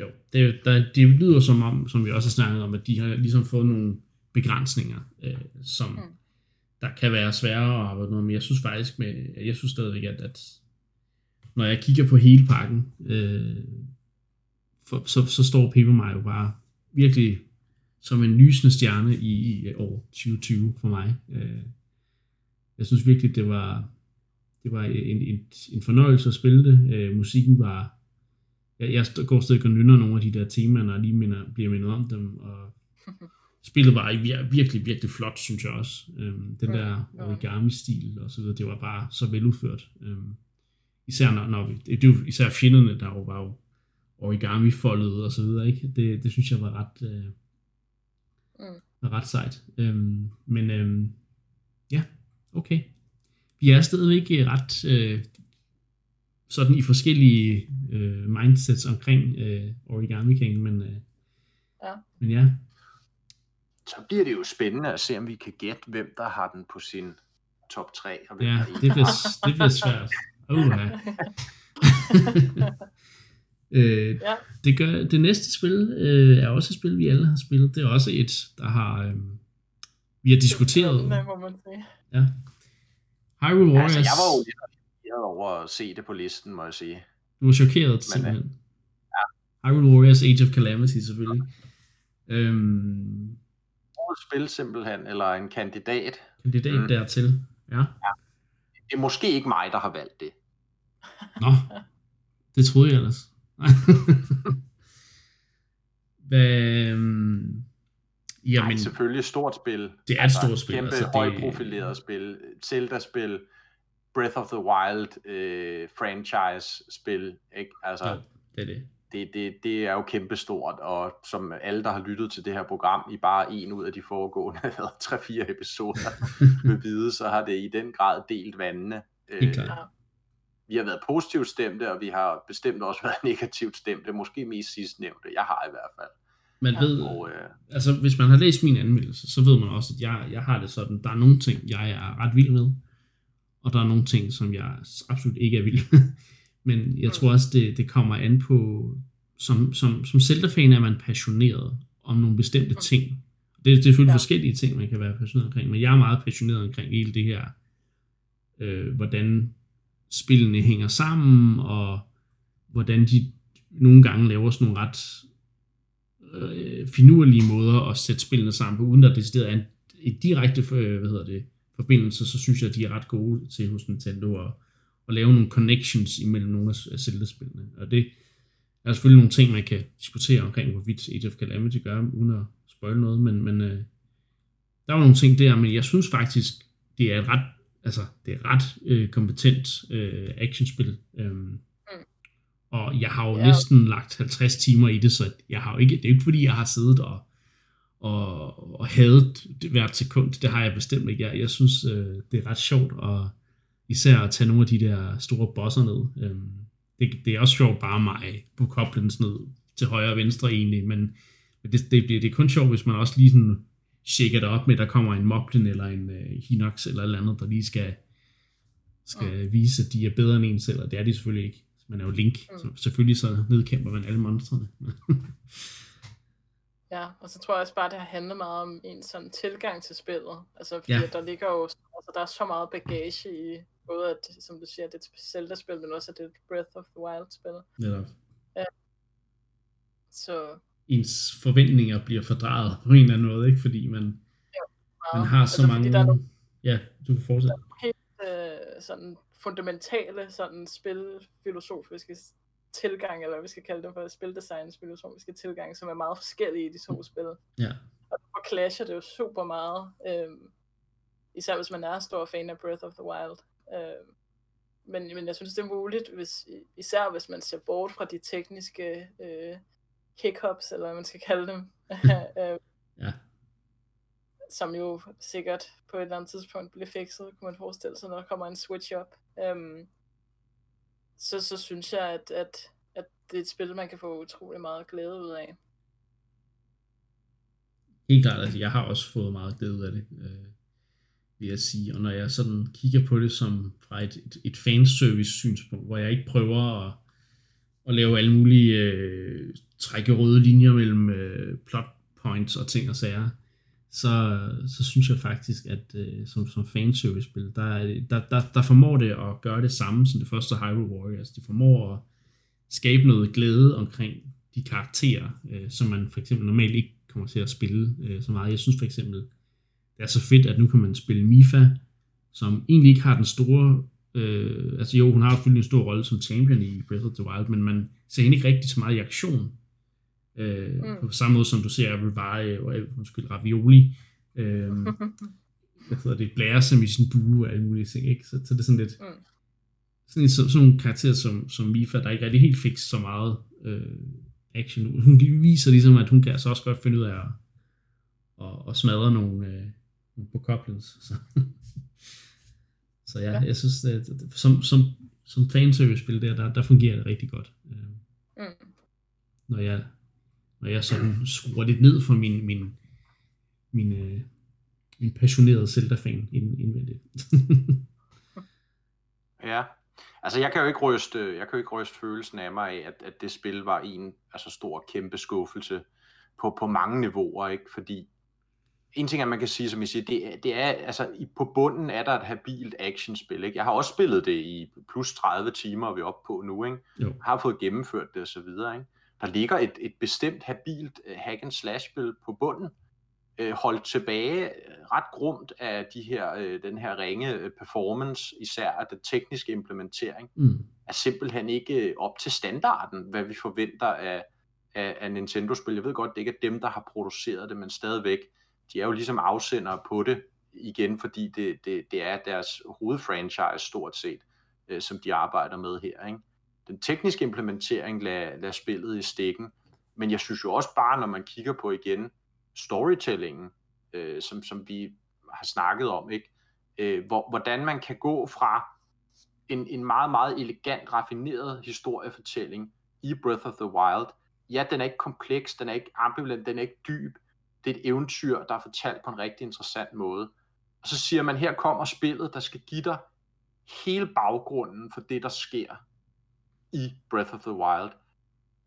Jo, det, der, det lyder som om, som vi også har snakket om, at de har ligesom fået nogle begrænsninger, øh, som mm. der kan være svære at arbejde med. Jeg synes faktisk, med, jeg synes stadigvæk, at, at når jeg kigger på hele pakken, øh, for, så, så står Paper Mario bare virkelig som en lysende stjerne i, i år 2020 for mig. Øh, jeg synes virkelig, det var, det var en, en, en fornøjelse at spille det. Øh, musikken var... Jeg, jeg går stadig og nynner nogle af de der temaer, når jeg lige minder, bliver mindet om dem, og spillet var virkelig, virkelig flot, synes jeg også. Øhm, den der origami-stil og så videre, det var bare så veludført. Øhm, især når, når vi, det, det jo især fjenderne, der jo var jo origami-foldet og så videre, ikke? Det, det synes jeg var ret, øh, mm. var ret sejt. Øhm, men øhm, ja, okay. Vi er stadigvæk ret øh, sådan i forskellige øh, mindsets omkring øh, Origami King, men, øh, ja. men ja, så bliver det jo spændende at se, om vi kan gætte, hvem der har den på sin top 3. Og hvem ja, der det bliver, det bliver svært. Uh, ja. øh, ja. det, gør, det næste spil øh, er også et spil, vi alle har spillet. Det er også et, der har øh, vi har diskuteret. Det må man sige. Ja. Hyrule Warriors. Altså, jeg var jo lidt chokeret over at se det på listen, må jeg sige. Du var chokeret, simpelthen. Men, ja. Hyrule Warriors Age of Calamity, selvfølgelig. Øhm, årets spil simpelthen, eller en kandidat. Kandidat mm. dertil, ja. ja. Det er måske ikke mig, der har valgt det. Nå, det troede jeg ellers. Hvad, um... Jamen, Nej, selvfølgelig et stort spil. Det er et altså, stort spil. Kæmpe altså, højprofileret det... spil. Zelda-spil. Breath of the Wild øh, franchise-spil. Ikke? Altså, jo, det er det det, det, det er jo kæmpestort, og som alle, der har lyttet til det her program i bare en ud af de foregående 3-4 episoder vil vide, så har det i den grad delt vandene. Øh, vi har været positivt stemte, og vi har bestemt også været negativt stemte, måske mest sidstnævnte. Jeg har i hvert fald. Man ved, og, øh, altså hvis man har læst min anmeldelse, så ved man også, at jeg, jeg har det sådan, der er nogle ting, jeg er ret vild med, og der er nogle ting, som jeg absolut ikke er vild med. Men jeg tror også, det, det kommer an på, som, som, som Zelda-fan er man passioneret om nogle bestemte ting. Det, det er selvfølgelig ja. forskellige ting, man kan være passioneret omkring, men jeg er meget passioneret omkring hele det her, øh, hvordan spillene hænger sammen, og hvordan de nogle gange laver sådan nogle ret øh, finurlige måder at sætte spillene sammen på, uden at det er en, et direkte øh, hvad hedder det, forbindelse, så synes jeg, at de er ret gode til hos Nintendo at, at lave nogle connections imellem nogle af Zelda-spillene. Og det er selvfølgelig nogle ting, man kan diskutere omkring, hvorvidt Age of Calamity gør, uden at spoil noget, men, men øh, der var nogle ting der, men jeg synes faktisk, det er et ret, altså, det er et ret øh, kompetent øh, actionspil. Mm. Og jeg har jo ja. næsten lagt 50 timer i det, så jeg har jo ikke, det er jo ikke fordi, jeg har siddet og, og, og hadet hvert sekund. Det har jeg bestemt ikke. Jeg, jeg synes, øh, det er ret sjovt, og især at tage nogle af de der store bosser ned. Øhm, det, det er også sjovt bare mig på koblen sådan ned til højre og venstre egentlig, men det, det, det, det er kun sjovt, hvis man også lige sådan shaker det op med, at der kommer en Moblin eller en uh, Hinox eller eller andet, der lige skal, skal mm. vise, at de er bedre end en selv, og det er de selvfølgelig ikke. Man er jo Link, mm. så selvfølgelig så nedkæmper man alle monstrene. Ja, og så tror jeg også bare, det har handlet meget om en sådan tilgang til spillet. Altså, fordi ja. der ligger jo, altså, der er så meget bagage i, både at, som du siger, det er et Zelda-spil, men også at det er et Breath of the Wild-spil. Netop. Ja. Så... Ens forventninger bliver fordrejet på en eller anden måde, ikke? Fordi man, ja, man har så altså, mange... Der er nogle, ja, du kan fortsætte. Der er helt øh, sådan fundamentale sådan spilfilosofiske tilgang, eller hvad vi skal kalde det for spildesigns filosofiske tilgang, som er meget forskellige i de to spil. Ja. Og derfor clasher det jo super meget, øhm, især hvis man er stor fan af Breath of the Wild. Øhm, men, men jeg synes, det er muligt, hvis, især hvis man ser bort fra de tekniske øh, hiccups, eller hvad man skal kalde dem. øh, ja. Som jo sikkert på et eller andet tidspunkt bliver fikset, kunne man forestille sig, når der kommer en switch up. Øhm, så, så synes jeg, at, at, at det er et spil, man kan få utrolig meget glæde ud af. Helt klart, altså jeg har også fået meget glæde ud af det, øh, vil jeg sige. Og når jeg sådan kigger på det som fra et, et, et fanservice synspunkt, hvor jeg ikke prøver at, at lave alle mulige øh, trække røde linjer mellem øh, plot points og ting og sager, så, så synes jeg faktisk, at øh, som, som fanservice-spil, der, der, der, der formår det at gøre det samme som det første Hyrule Warriors. Det formår at skabe noget glæde omkring de karakterer, øh, som man for eksempel normalt ikke kommer til at spille øh, så meget. Jeg synes for eksempel, det er så fedt, at nu kan man spille Mifa, som egentlig ikke har den store... Øh, altså jo, hun har selvfølgelig en stor rolle som champion i Breath of the Wild, men man ser hende ikke rigtig så meget i aktion Øh, mm. På samme måde som du ser Revive og undskyld, Ravioli. Øh, hvad hedder det, blære sig i sin bue og alle mulige ting. Ikke? Så, så det er sådan lidt... Mm. Sådan, så, sådan nogle karakterer som, som Mifa, der ikke rigtig helt fik så meget øh, action. Hun viser ligesom, at hun kan altså også godt finde ud af at, at, at smadre nogle, øh, på goblins. Så, så ja, ja, jeg synes, at som, som, som fanservice-spil der, der, der fungerer det rigtig godt. Mm. Når jeg når jeg sådan skruer lidt ned for min, min, min, øh, min passionerede Zelda-fan indvendigt. ja, altså jeg kan jo ikke ryste, jeg kan jo ikke ryste følelsen af mig af, at, at det spil var en altså stor, kæmpe skuffelse på, på mange niveauer, ikke? Fordi en ting, at man kan sige, som I siger, det, det er, altså på bunden er der et habilt actionspil, ikke? Jeg har også spillet det i plus 30 timer, vi er oppe på nu, ikke? Jo. Jeg har fået gennemført det og så videre, ikke? der ligger et, et bestemt habilt uh, hack and slash spil på bunden, uh, holdt tilbage uh, ret grumt af de her, uh, den her ringe performance, især af den tekniske implementering, mm. er simpelthen ikke op til standarden, hvad vi forventer af, af, af Nintendo-spil. Jeg ved godt, det ikke er dem, der har produceret det, men stadigvæk, de er jo ligesom afsendere på det igen, fordi det, det, det er deres hovedfranchise stort set, øh, som de arbejder med her, ikke? den tekniske implementering lader, lader spillet i stikken. Men jeg synes jo også bare, når man kigger på igen storytellingen, øh, som, som vi har snakket om, ikke? Øh, hvor, hvordan man kan gå fra en, en meget, meget elegant, raffineret historiefortælling i Breath of the Wild. Ja, den er ikke kompleks, den er ikke ambivalent, den er ikke dyb. Det er et eventyr, der er fortalt på en rigtig interessant måde. Og så siger man, her kommer spillet, der skal give dig hele baggrunden for det, der sker i Breath of the Wild.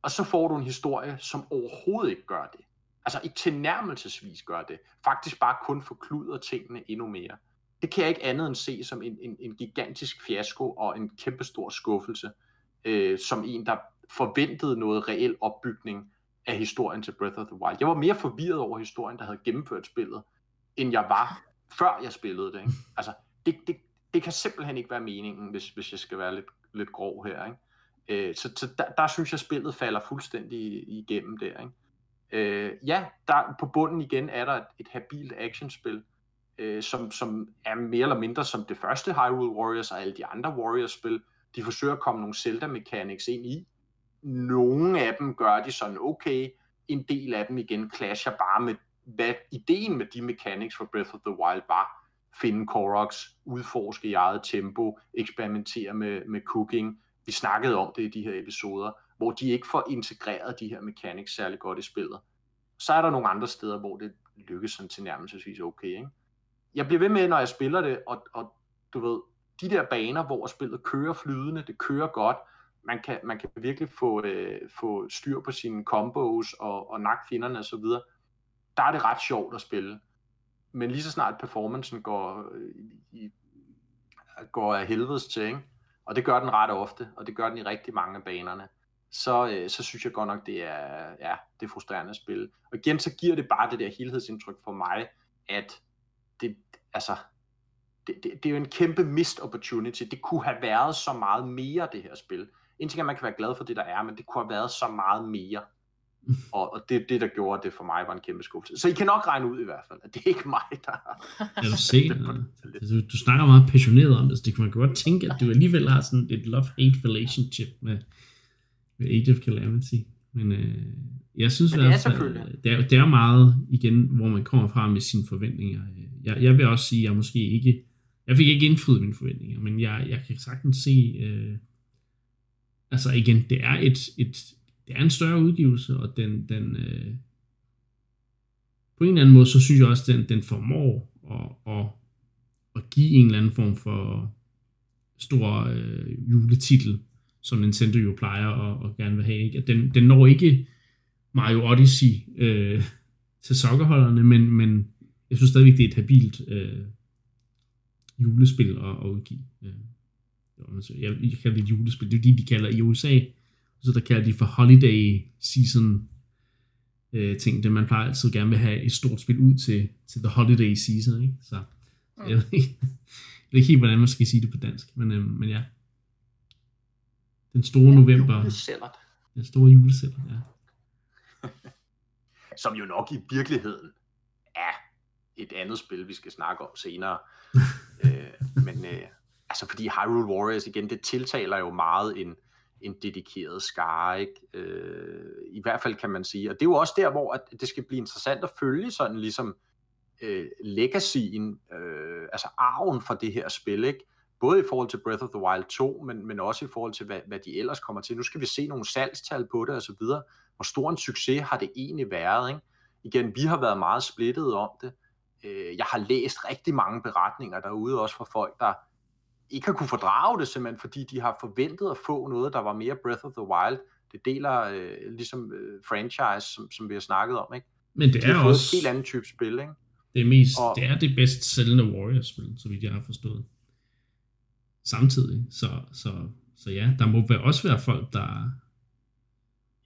Og så får du en historie, som overhovedet ikke gør det. Altså ikke tilnærmelsesvis gør det. Faktisk bare kun forkluder tingene endnu mere. Det kan jeg ikke andet end se som en, en, en gigantisk fiasko og en kæmpestor skuffelse, øh, som en, der forventede noget reel opbygning af historien til Breath of the Wild. Jeg var mere forvirret over historien, der havde gennemført spillet, end jeg var, før jeg spillede det. Ikke? Altså, det, det, det kan simpelthen ikke være meningen, hvis, hvis jeg skal være lidt, lidt grov her. Ikke? Øh, så så der, der synes jeg, spillet falder fuldstændig igennem der. Ikke? Øh, ja, der, på bunden igen er der et, et habilt actionspil, øh, som, som er mere eller mindre som det første Hyrule Warriors og alle de andre Warriors-spil. De forsøger at komme nogle Zelda-mechanics ind i. Nogle af dem gør de sådan okay. En del af dem igen clasher bare med, hvad ideen med de mechanics for Breath of the Wild var. Finde Koroks, udforske i eget tempo, eksperimentere med, med cooking, vi snakkede om det i de her episoder, hvor de ikke får integreret de her mechanics særlig godt i spillet. Så er der nogle andre steder, hvor det lykkes sådan tilnærmelsesvis okay. Ikke? Jeg bliver ved med, når jeg spiller det, og, og du ved, de der baner, hvor spillet kører flydende, det kører godt, man kan, man kan virkelig få, øh, få styr på sine combos og, og nakke så osv., der er det ret sjovt at spille. Men lige så snart performancen går, øh, i, går af helvedes til, ikke? og det gør den ret ofte, og det gør den i rigtig mange af banerne, så, øh, så synes jeg godt nok, det er, ja, det er frustrerende at spille. Og igen, så giver det bare det der helhedsindtryk for mig, at det, altså, det, det, det er jo en kæmpe missed opportunity. Det kunne have været så meget mere, det her spil. En ting er, at man kan være glad for det, der er, men det kunne have været så meget mere. Og, og det det, der gjorde det for mig, var en kæmpe skuffelse. Så I kan nok regne ud i hvert fald, at det er ikke mig, der har... Jeg vil se, du, du snakker meget passioneret om det, så det kan man godt tænke, at du alligevel har sådan et love-hate relationship med, med Age of Calamity. Men øh, jeg synes Men det er selvfølgelig. det, er, det er meget, igen, hvor man kommer fra med sine forventninger. Jeg, jeg vil også sige, at jeg måske ikke... Jeg fik ikke indfriet mine forventninger, men jeg, jeg kan sagtens se... Øh, altså igen, det er et, et det er en større udgivelse, og den, den øh, på en eller anden måde, så synes jeg også, den, den formår at, at, at give en eller anden form for stor øh, juletitel, som Nintendo jo plejer at, at gerne vil have. Ikke? At den, den når ikke Mario Odyssey øh, til sokkerholderne, men, men jeg synes stadigvæk, det er et habilt øh, julespil at, at udgive. Øh. Jeg, jeg kalder det et julespil. Det er det, de kalder i USA så der kalder de for holiday season øh, ting, det man plejer altid gerne vil have et stort spil ud til, til the holiday season, ikke? Så mm. jeg, ved ikke, jeg ved ikke helt, hvordan man skal sige det på dansk, men, øh, men ja. Den store november. Julesællet. Den store julesællet, ja. Som jo nok i virkeligheden er et andet spil, vi skal snakke om senere. øh, men øh, altså fordi Hyrule Warriors igen, det tiltaler jo meget en, en dedikeret skare, ikke? Øh, i hvert fald kan man sige. Og det er jo også der, hvor at det skal blive interessant at følge sådan ligesom øh, legacyen, øh, altså arven for det her spil, ikke? både i forhold til Breath of the Wild 2, men, men også i forhold til, hvad, hvad de ellers kommer til. Nu skal vi se nogle salgstal på det og så videre. Hvor stor en succes har det egentlig været? Ikke? Igen, vi har været meget splittet om det. Øh, jeg har læst rigtig mange beretninger derude, også fra folk, der ikke har kunne fordrage det, simpelthen fordi de har forventet at få noget, der var mere Breath of the Wild. Det deler øh, ligesom øh, franchise, som, som vi har snakket om, ikke? Men det de er også... et helt andet type spil, ikke? Det er, mest, og, det er det bedst sælgende Warriors-spil, så vidt jeg har forstået. Samtidig. Så, så, så ja, der må også være folk, der...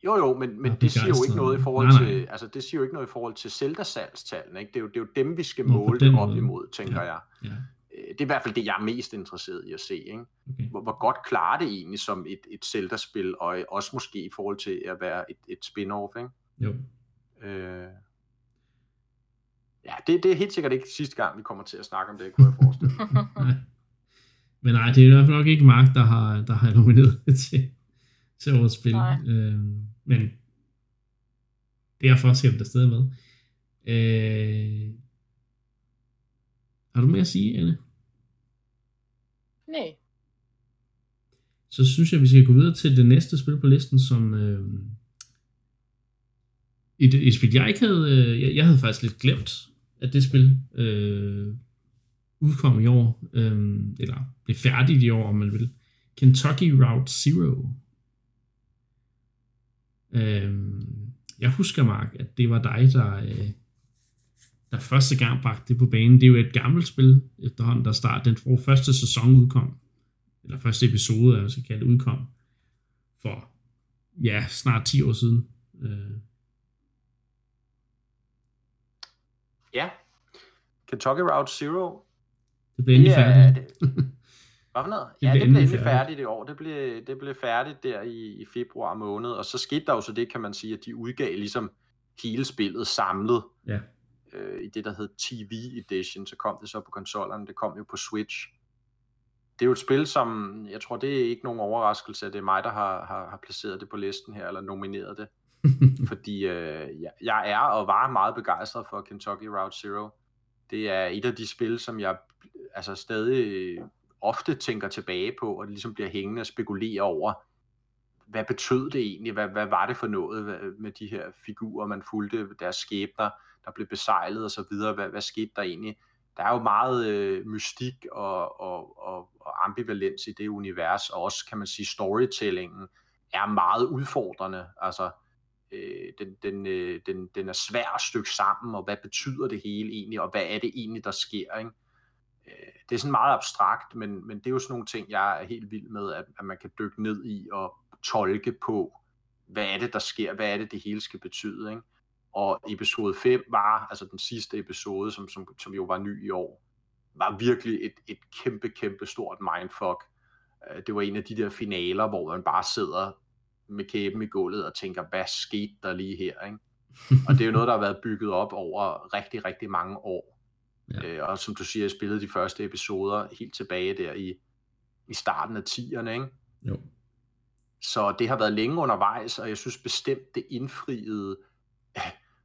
Jo, jo, men, men det siger jo ikke noget i forhold nej, nej. til, altså det siger jo ikke noget i forhold til Zelda-salgstallene, ikke? Det er, jo, det er jo dem, vi skal måle op imod, tænker ja, jeg. Ja. Øh, det er i hvert fald det, jeg er mest interesseret i at se. Ikke? Okay. Hvor, hvor godt klarer det egentlig som et, et Zelda-spil, og også måske i forhold til at være et, et spin-off. Ikke? Jo. Øh, ja, det, det er helt sikkert ikke sidste gang, vi kommer til at snakke om det, kunne jeg forestille mig. Men nej, det er i hvert fald nok ikke Mark, der har, der har nomineret det til, til årets spil. Øh, men derfor skal vi der stadig med. Øh, har du mere at sige, Anne? Nej. Så synes jeg, vi skal gå videre til det næste spil på listen, som øh, et, et spil, jeg ikke havde, øh, jeg, jeg havde faktisk lidt glemt, at det spil øh, udkom i år, øh, eller blev færdigt i år, om man vil. Kentucky Route Zero. Øh, jeg husker, Mark, at det var dig, der, øh, der første gang bragte det på banen. Det er jo et gammelt spil efterhånden, der start. Den for første sæson udkom, eller første episode, jeg skal kalde det, udkom for, ja, snart 10 år siden. Øh. Ja, Kentucky Route Zero. Det blev endelig færdigt. Det, hvad for noget? Det ja, det blev endelig færdigt i år. Det blev, det blev færdigt der i, i februar måned, og så skete der jo så det, kan man sige, at de udgav ligesom hele spillet samlet. Ja øh, i det, der hed TV Edition, så kom det så på konsollerne, det kom jo på Switch. Det er jo et spil, som, jeg tror, det er ikke nogen overraskelse, at det er mig, der har, har, har placeret det på listen her, eller nomineret det. Fordi øh, jeg, jeg er og var meget begejstret for Kentucky Route Zero. Det er et af de spil, som jeg altså stadig ofte tænker tilbage på, og det ligesom bliver hængende og spekulerer over, hvad betød det egentlig? Hvad, hvad var det for noget med de her figurer, man fulgte, deres skæbner, der blev besejlet og så videre? Hvad, hvad skete der egentlig? Der er jo meget øh, mystik og, og, og, og ambivalens i det univers, og også kan man sige, storytellingen er meget udfordrende. Altså, øh, den, den, øh, den, den er svær at stykke sammen, og hvad betyder det hele egentlig, og hvad er det egentlig, der sker, ikke? Øh, det er sådan meget abstrakt, men, men det er jo sådan nogle ting, jeg er helt vild med, at, at man kan dykke ned i og tolke på, hvad er det, der sker, hvad er det, det hele skal betyde, ikke? Og episode 5 var, altså den sidste episode, som, som, som jo var ny i år, var virkelig et, et kæmpe, kæmpe stort mindfuck. Øh, det var en af de der finaler, hvor man bare sidder med kæben i gulvet og tænker, hvad skete der lige her? Ikke? Og det er jo noget, der har været bygget op over rigtig, rigtig mange år. Ja. Øh, og som du siger, jeg spillede de første episoder helt tilbage der i, i starten af 10'erne. Ikke? Jo. Så det har været længe undervejs, og jeg synes bestemt, det indfriede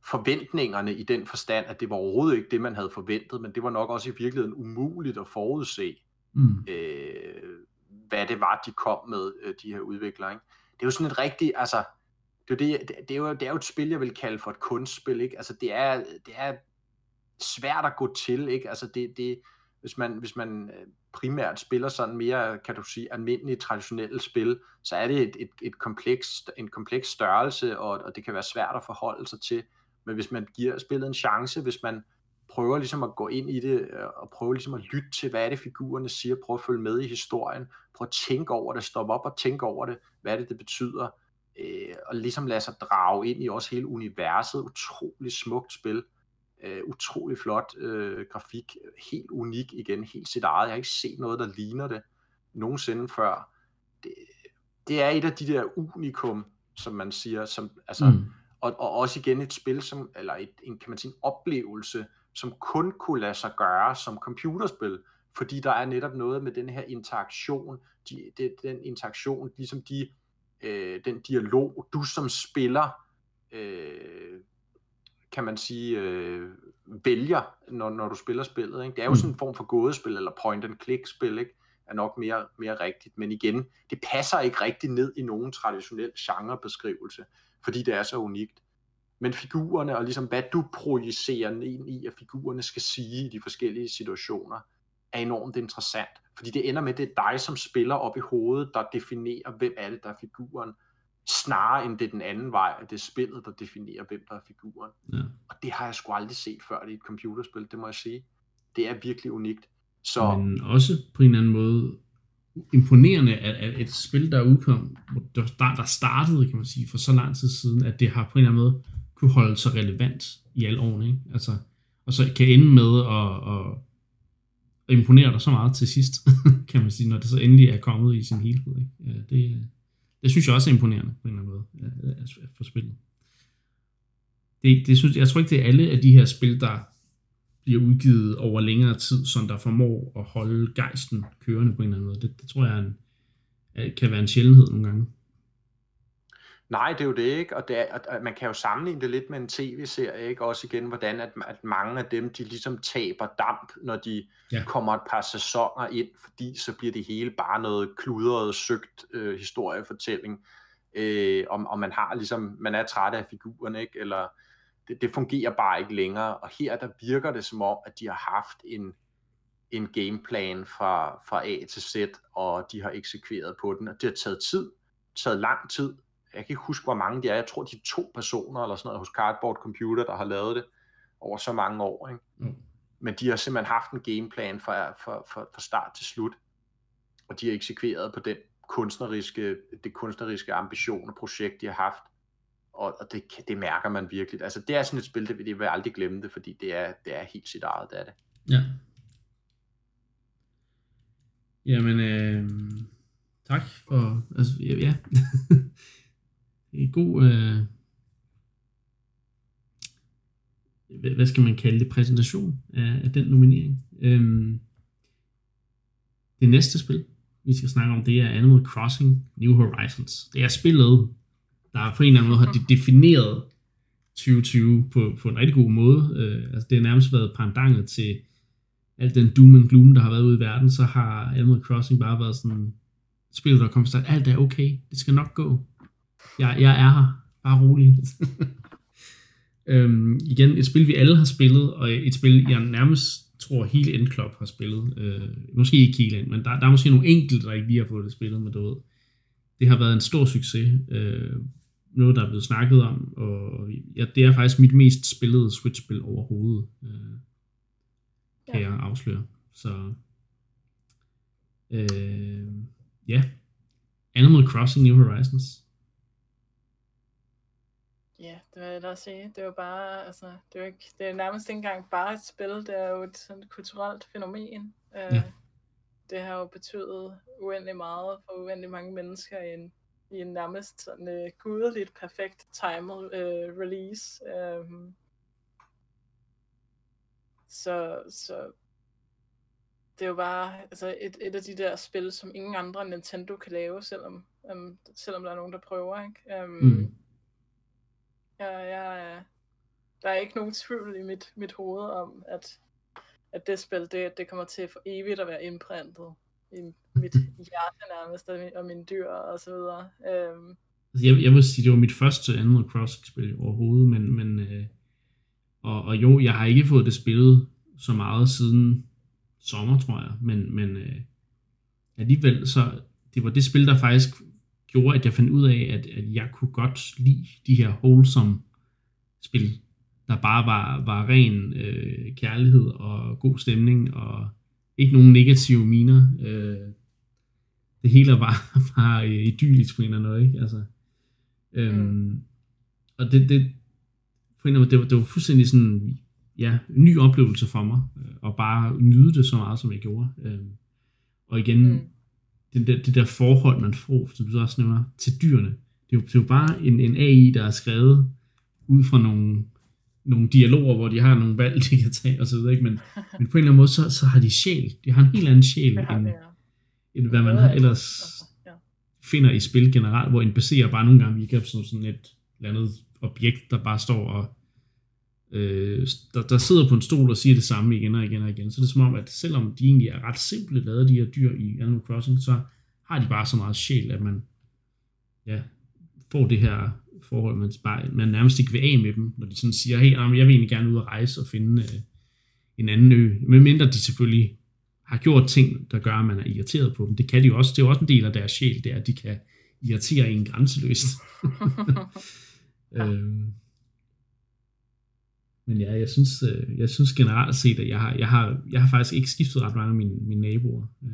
forventningerne i den forstand, at det var overhovedet ikke det, man havde forventet, men det var nok også i virkeligheden umuligt at forudse, mm. øh, hvad det var, de kom med, øh, de her udviklere. Ikke? Det er jo sådan et rigtigt, altså, det er, det, det, er jo, det er jo et spil, jeg vil kalde for et kunstspil, ikke? Altså, det er, det er svært at gå til, ikke? Altså, det, det, hvis man, hvis man øh, primært spiller sådan mere, kan du sige, almindelige traditionelle spil, så er det et, et, et kompleks, en kompleks størrelse, og, og det kan være svært at forholde sig til. Men hvis man giver spillet en chance, hvis man prøver ligesom at gå ind i det, øh, og prøve ligesom at lytte til, hvad er det figurerne siger, prøve at følge med i historien, prøve at tænke over det, stoppe op og tænke over det, hvad er det, det betyder, øh, og ligesom lade sig drage ind i også hele universet, utrolig smukt spil, øh, utrolig flot øh, grafik, helt unik igen, helt sit eget, jeg har ikke set noget, der ligner det nogensinde før. Det, det er et af de der unikum, som man siger, som, altså, mm og, og også igen et spil, som, eller et, en, kan man sige, en oplevelse, som kun kunne lade sig gøre som computerspil, fordi der er netop noget med den her interaktion, de, det, den interaktion, ligesom de, øh, den dialog, du som spiller, øh, kan man sige, øh, vælger, når, når du spiller spillet. Ikke? Det er jo mm. sådan en form for gådespil, eller point-and-click-spil, ikke? er nok mere, mere rigtigt. Men igen, det passer ikke rigtig ned i nogen traditionel genrebeskrivelse fordi det er så unikt. Men figurerne og ligesom hvad du projicerer ind i, at figurerne skal sige i de forskellige situationer, er enormt interessant. Fordi det ender med, at det er dig som spiller op i hovedet, der definerer, hvem er det, der er figuren, snarere end det er den anden vej, at det er spillet, der definerer, hvem der er figuren. Ja. Og det har jeg sgu aldrig set før i et computerspil, det må jeg sige. Det er virkelig unikt. Så... Men også på en eller anden måde imponerende, at, at et spil, der udkom, der, der startede, kan man sige, for så lang tid siden, at det har på en eller anden måde kunne holde sig relevant i alle årene, ikke? Altså, og så kan ende med at, at, at imponere dig så meget til sidst, kan man sige, når det så endelig er kommet i sin helhed. Ikke? Ja, det, det synes jeg også er imponerende på en eller anden måde at, at få spillet. Det, det synes, jeg tror ikke, det er alle af de her spil, der bliver udgivet over længere tid, som der formår at holde gejsten kørende på en eller anden måde. Det, det tror jeg en, kan være en sjældenhed nogle gange. Nej, det er jo det ikke, og, det er, og man kan jo sammenligne det lidt med en tv-serie, ikke? Også igen, hvordan at, at mange af dem, de ligesom taber damp, når de ja. kommer et par sæsoner ind, fordi så bliver det hele bare noget kludret, søgt øh, historiefortælling, øh, om, om man har ligesom, man er træt af figurerne, ikke? Eller, det, det fungerer bare ikke længere, og her der virker det som om, at de har haft en, en gameplan fra, fra A til Z, og de har eksekveret på den, og det har taget tid, taget lang tid. Jeg kan ikke huske, hvor mange de er. Jeg tror, de er to personer eller sådan noget hos Cardboard Computer, der har lavet det over så mange år. Ikke? Mm. Men de har simpelthen haft en gameplan fra, fra, fra, fra start til slut, og de har eksekveret på den kunstneriske, det kunstneriske ambition og projekt, de har haft og, og det, det mærker man virkelig. Altså det er sådan et spil, det, det vil jeg aldrig glemme det, fordi det er, det er helt sit eget, det er det. Ja. Jamen, øh, tak for, altså, ja, ja. en god, øh, hvad skal man kalde det, præsentation af, af den nominering. Øhm, det næste spil, vi skal snakke om, det er Animal Crossing New Horizons. Det er spillet, der på en eller anden måde har de defineret 2020 på, på en rigtig god måde. Øh, altså det har nærmest været pandanget til alt den doom and gloom, der har været ude i verden, så har Animal Crossing bare været sådan spillet, der kommer til alt er okay, det skal nok gå. Jeg, jeg er her. Bare rolig. øhm, igen, et spil, vi alle har spillet, og et spil, jeg nærmest tror, hele Endclub har spillet. Øh, måske ikke hele End, men der, der er måske nogle enkelte, der ikke lige har fået det spillet, men du ved, det har været en stor succes. Øh, noget, der er blevet snakket om, og ja, det er faktisk mit mest spillede Switch-spil overhovedet, øh, kan ja. jeg afsløre. Så, øh, ja, Animal Crossing New Horizons. Ja, det vil jeg da sige. Det jo bare, altså, det er, ikke, det er nærmest ikke engang bare et spil, det er jo et sådan kulturelt fænomen. Øh, ja. Det har jo betydet uendelig meget for uendelig mange mennesker i en, i en nærmest sådan uh, gudeligt perfekt timet uh, release. Um, så, så det er jo bare altså et, et af de der spil, som ingen andre Nintendo kan lave, selvom, um, selvom der er nogen, der prøver. Ikke? Um, mm. Ja, ja, der er ikke nogen tvivl i mit, mit hoved om, at, at det spil, det, det kommer til for evigt at være indprintet i mit hjerte nærmest, og mine dyr og så videre. Øhm. Altså, jeg, jeg vil sige, det var mit første Animal Crossing-spil overhovedet, men, men øh, og, og jo, jeg har ikke fået det spillet så meget siden sommer, tror jeg, men, men øh, alligevel så, det var det spil, der faktisk gjorde, at jeg fandt ud af, at, at jeg kunne godt lide de her wholesome spil, der bare var, var ren øh, kærlighed og god stemning, og ikke nogen negative miner. Øh, det hele var bare øh, idyllisk på en eller anden måde, ikke? Altså, øhm, mm. Og det, det, på en eller anden måde, det var, det var fuldstændig sådan, ja, en ny oplevelse for mig, øh, og bare nyde det så meget, som jeg gjorde. Øh, og igen, mm det der, det der forhold, man får, som du også nævner, til dyrene. Det er jo, det er jo bare en, en AI, der er skrevet ud fra nogle, nogle dialoger, hvor de har nogle valg, de kan tage og så videre, ikke? Men, men på en eller anden måde, så, så har de sjæl. De har en helt anden sjæl, end, end hvad man har ellers finder i spil generelt, hvor NPC'er bare nogle gange virker som sådan et eller andet objekt, der bare står og øh, der, der sidder på en stol og siger det samme igen og igen og igen. Så det er som om, at selvom de egentlig er ret simple lavet, de her dyr i Animal Crossing, så har de bare så meget sjæl, at man ja, får det her forhold, man, bare, man nærmest ikke vil af med dem, når de sådan siger, hey, jeg vil egentlig gerne ud og rejse og finde øh, en anden ø. Men mindre de selvfølgelig har gjort ting, der gør, at man er irriteret på dem. Det kan de jo også. Det er jo også en del af deres sjæl, det er, at de kan irritere en grænseløst. øhm, men ja, jeg synes, øh, jeg synes generelt set, at jeg har, jeg har, jeg har faktisk ikke skiftet ret mange af mine, mine naboer. Øh,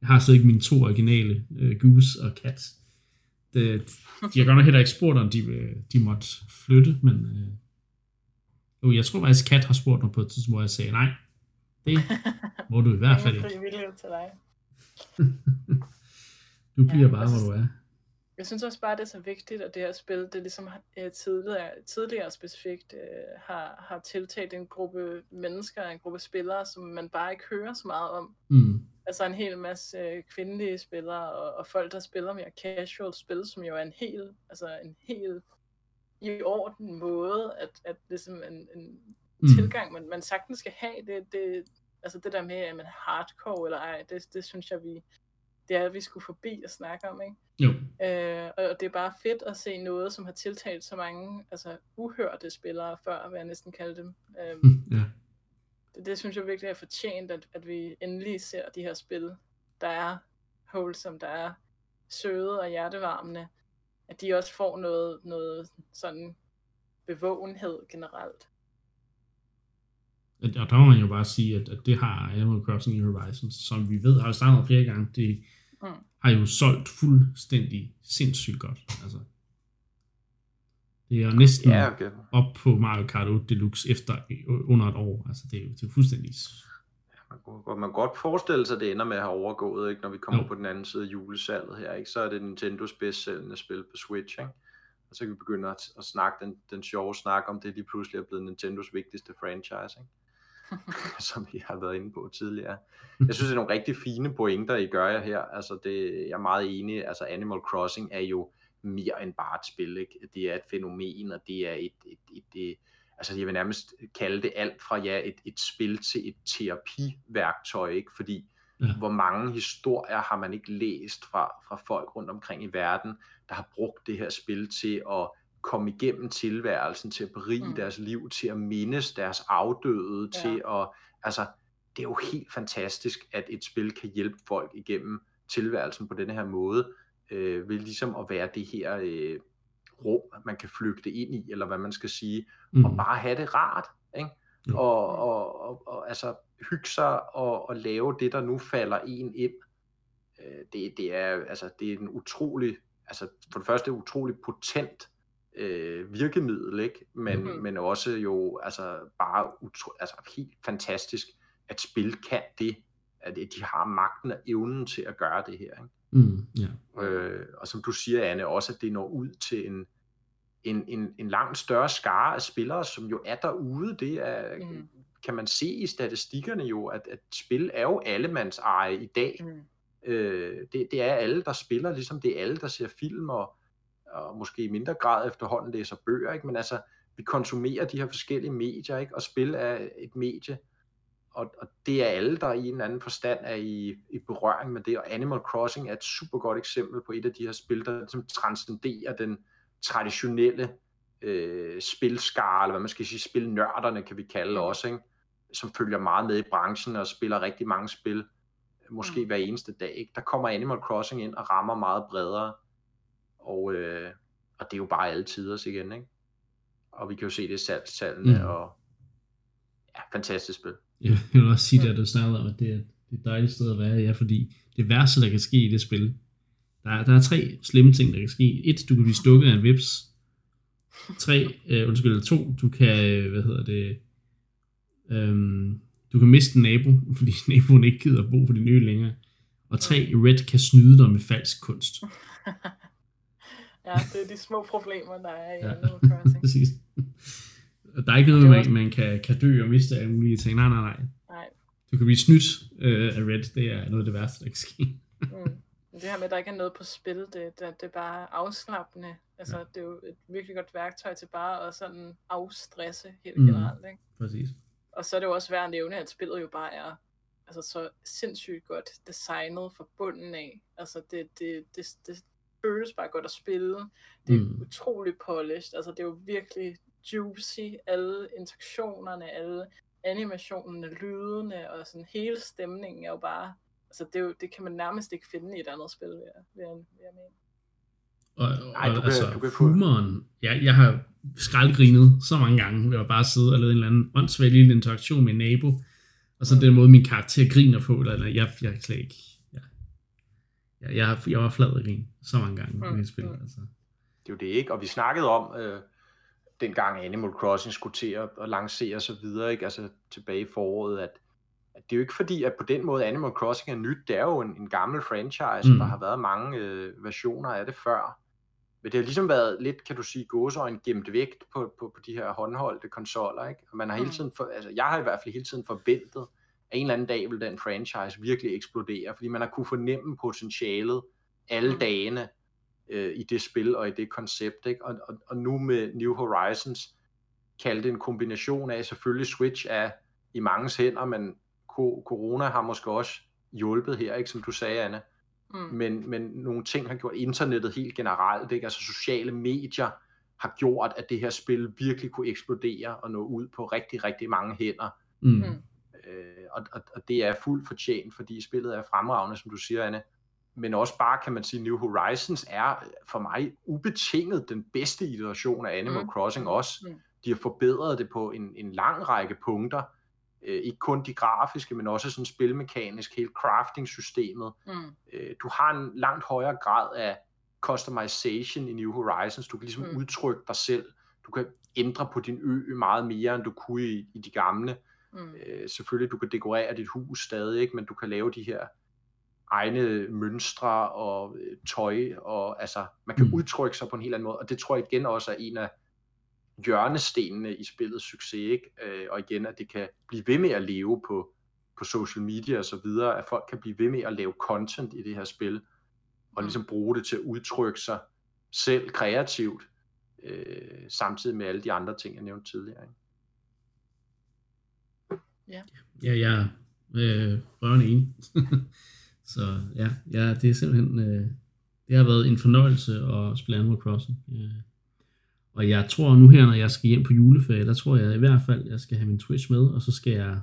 jeg har stadig mine to originale, øh, Goose og Cat. Det, de har godt nok heller ikke spurgt, om de, de måtte flytte, men øh, jo, jeg tror faktisk, Kat har spurgt mig på et tidspunkt, hvor jeg sagde, nej, det må du i hvert fald ikke. til dig. du bliver ja, bare, hvor du er. Jeg synes også bare, det er så vigtigt, at det her spil, det ligesom uh, tidligere, tidligere specifikt uh, har, har tiltaget en gruppe mennesker, en gruppe spillere, som man bare ikke hører så meget om. Mm. Altså en hel masse uh, kvindelige spillere, og, og folk, der spiller mere casual spil, som jo er en hel, altså en hel i orden måde, at, at ligesom en, en mm. tilgang, man, man sagtens skal have, det, det, altså det der med, at man hardcore eller ej, det, det synes jeg, vi, det er, at vi skulle forbi og snakke om, ikke? Jo. Øh, og det er bare fedt at se noget, som har tiltalt så mange altså, uhørte spillere før, hvad jeg næsten kalde dem. Øh, mm, ja. Det, det synes jeg virkelig er fortjent, at, at vi endelig ser de her spil, der er wholesome, der er søde og hjertevarmende, at de også får noget, noget sådan bevågenhed generelt. Og der må man jo bare sige, at, at det har Animal Crossing i Horizons, som vi ved, har snakket flere gange, det, mm. har jo solgt fuldstændig sindssygt godt. Altså, det er næsten ja, okay. op på Mario Kart 8 Deluxe efter under et år. Altså, det er jo det er fuldstændig... Man kunne, man godt forestille sig, at det ender med at have overgået, ikke? når vi kommer jo. på den anden side af julesalget her. Ikke? Så er det Nintendos bedst sælgende spil på Switch. Ikke? Og så kan vi begynde at, at snakke den, den sjove snak om det lige pludselig er blevet Nintendos vigtigste franchise. Ikke? som I har været inde på tidligere. Jeg synes, det er nogle rigtig fine pointer, I gør jer her. Altså, det, jeg er meget enig. Altså, Animal Crossing er jo mere end bare et spil. Ikke? Det er et fænomen, og det er et, et, et, et altså jeg vil nærmest kalde det alt fra ja, et, et spil til et terapiværktøj, ikke? fordi Ja. Hvor mange historier har man ikke læst fra, fra folk rundt omkring i verden, der har brugt det her spil til at komme igennem tilværelsen, til at berige mm. deres liv, til at mindes deres afdøde, ja. til at, altså, det er jo helt fantastisk, at et spil kan hjælpe folk igennem tilværelsen på denne her måde, øh, ved ligesom at være det her øh, rum, man kan flygte ind i, eller hvad man skal sige, mm. og bare have det rart, ikke? Mm. Og, og, og, og altså hygge sig og, og lave det, der nu falder en ind. Øh, det, det, er, altså, det er en utrolig, altså for det første utrolig potent øh, virkemiddel, ikke? Men, mm-hmm. men også jo altså bare utro, altså helt fantastisk, at spil kan det, at de har magten og evnen til at gøre det her. Ikke? Mm, yeah. øh, og som du siger, Anne, også at det når ud til en, en, en, en langt større skare af spillere, som jo er derude. Det er, mm. kan man se i statistikkerne jo, at, at spil er jo allemands eje i dag. Mm. Øh, det, det er alle, der spiller, ligesom det er alle, der ser film og, og måske i mindre grad efterhånden læser bøger, ikke? men altså, vi konsumerer de her forskellige medier, ikke? og spil er et medie, og, og det er alle, der i en eller anden forstand er i, i berøring med det, og Animal Crossing er et super godt eksempel på et af de her spil, der ligesom transcenderer den traditionelle øh, spilskare, eller hvad man skal sige, spilnørderne kan vi kalde mm. også, ikke? som følger meget med i branchen og spiller rigtig mange spil, måske mm. hver eneste dag. Ikke? Der kommer Animal Crossing ind og rammer meget bredere, og, øh, og det er jo bare alle tiders igen, ikke? Og vi kan jo se det i salgstallene, mm. og ja, fantastisk spil. Jeg vil også sige, at du snakkede om, at det er, det er et dejligt sted at være, ja, fordi det værste, der kan ske i det spil, der er, der er tre slemme ting, der kan ske. Et, du kan blive stukket af en vips. Tre, øh, undskyld, to, du kan, øh, hvad hedder det, øhm, du kan miste en nabo, fordi naboen ikke gider at bo på din ø længere. Og tre, Red kan snyde dig med falsk kunst. ja, det er de små problemer, der er i ja. Animal Crossing. Præcis. Der er ikke noget, man, man kan, kan dø og miste af mulige ting. Nej, nej, nej. nej. Du kan blive snydt øh, af Red. Det er noget af det værste, der kan ske. mm. Det her med, at der ikke er noget på spil, det, det, det er bare afslappende. Altså, ja. det er jo et virkelig godt værktøj til bare at sådan afstresse helt mm. generelt. Ikke? Præcis. Og så er det jo også værd at nævne, at spillet jo bare er altså, så sindssygt godt designet fra bunden af. Altså, det, det, det, det føles bare godt at spille. Det er mm. utrolig polished. Altså, det er jo virkelig juicy, alle interaktionerne, alle animationerne, lydene og sådan hele stemningen er jo bare, altså det, er jo, det kan man nærmest ikke finde i et andet spil, vil jeg, vil jeg, vil jeg mene. Og, og Ej, du altså, kan, du kan få... humoren, jeg, jeg har skraldgrinet så mange gange ved at bare sidde og lave en eller anden åndssvagt lille interaktion med en nabo, og så mm. den måde min karakter griner på, eller, eller jeg, jeg slet ikke, ja. jeg, jeg, jeg var flad i grin så mange gange mm. i det spil. Mm. Altså. Det er jo det ikke, og vi snakkede om, øh, dengang Animal Crossing skulle til at, at lancere og så videre, ikke? altså tilbage i foråret, at, at det er jo ikke fordi, at på den måde Animal Crossing er nyt, det er jo en, en gammel franchise, mm. og der har været mange øh, versioner af det før. Men det har ligesom været lidt, kan du sige, gåsøjne gemt vægt på, på, på de her håndholdte konsoller, ikke? Og man har hele mm. tiden, for, altså jeg har i hvert fald hele tiden forventet, at en eller anden dag vil den franchise virkelig eksplodere, fordi man har kunne fornemme potentialet alle mm. dagene, øh, i det spil og i det koncept. Ikke? Og, og, og nu med New Horizons kaldte en kombination af, selvfølgelig Switch er i mangens hænder, men corona har måske også hjulpet her, ikke som du sagde, Anne. Mm. Men, men nogle ting har gjort internettet helt generelt, ikke? altså sociale medier har gjort, at det her spil virkelig kunne eksplodere og nå ud på rigtig, rigtig mange hænder. Mm. mm. Øh, og, og, og det er fuldt fortjent, fordi spillet er fremragende, som du siger, Anne men også bare, kan man sige, New Horizons er for mig ubetinget den bedste iteration af Animal mm. Crossing også. Mm. De har forbedret det på en, en lang række punkter. Øh, ikke kun de grafiske, men også sådan spilmekanisk, hele crafting-systemet. Mm. Øh, du har en langt højere grad af customization i New Horizons. Du kan ligesom mm. udtrykke dig selv. Du kan ændre på din ø meget mere, end du kunne i, i de gamle. Mm. Øh, selvfølgelig, du kan dekorere dit hus stadig, ikke? men du kan lave de her egne mønstre og øh, tøj, og altså, man kan mm. udtrykke sig på en helt anden måde, og det tror jeg igen også er en af hjørnestenene i spillets succes, ikke? Øh, og igen, at det kan blive ved med at leve på, på social media og så videre, at folk kan blive ved med at lave content i det her spil, og mm. ligesom bruge det til at udtrykke sig selv kreativt, øh, samtidig med alle de andre ting, jeg nævnte tidligere. Ikke? Ja. Ja, jeg Øh, rørende enig. så ja, ja, det er simpelthen, øh, det har været en fornøjelse at spille Animal Crossing. Øh, og jeg tror nu her, når jeg skal hjem på juleferie, der tror jeg i hvert fald, jeg skal have min Twitch med, og så skal jeg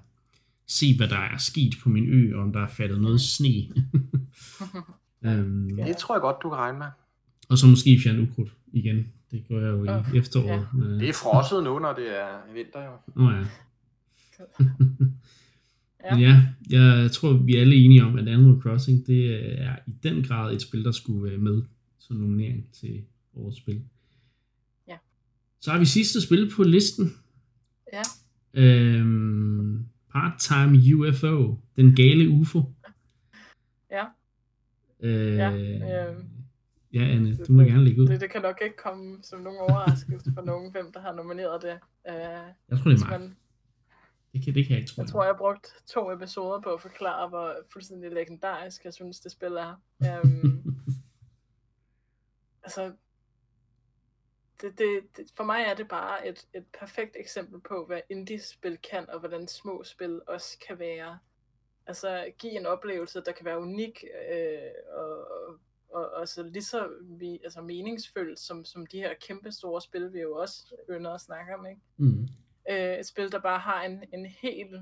se, hvad der er sket på min ø, og om der er faldet noget sne. um, det tror jeg godt, du kan regne med. Og så måske fjerne ukrudt igen. Det gør jeg jo i uh, efteråret. Ja. Men, det er frosset nu, når det er vinter jo. Nå ja. Men ja, jeg tror, vi er alle enige om, at Animal Crossing, det er i den grad et spil, der skulle være med som nominering til årets spil. Ja. Så har vi sidste spil på listen. Ja. Øhm, Part-Time UFO, den gale UFO. Ja. Øh, ja, øh, ja, Anne, du må det, gerne lægge ud. Det, det kan nok ikke komme som nogen overraskelse for nogen, hvem der har nomineret det. Uh, jeg tror, det er mig. Man, det kan, det kan jeg ikke tro. Jeg tror, jeg har brugt to episoder på at forklare, hvor fuldstændig legendarisk jeg synes, det spil er. Um, altså, det, det, det, for mig er det bare et, et perfekt eksempel på, hvad indie-spil kan, og hvordan små spil også kan være. Altså, give en oplevelse, der kan være unik, øh, og, og, og, så lige så vi, altså, meningsfyldt, som, som de her kæmpe store spil, vi jo også ynder at snakke om, ikke? Mm. Øh, et spil, der bare har en, en helt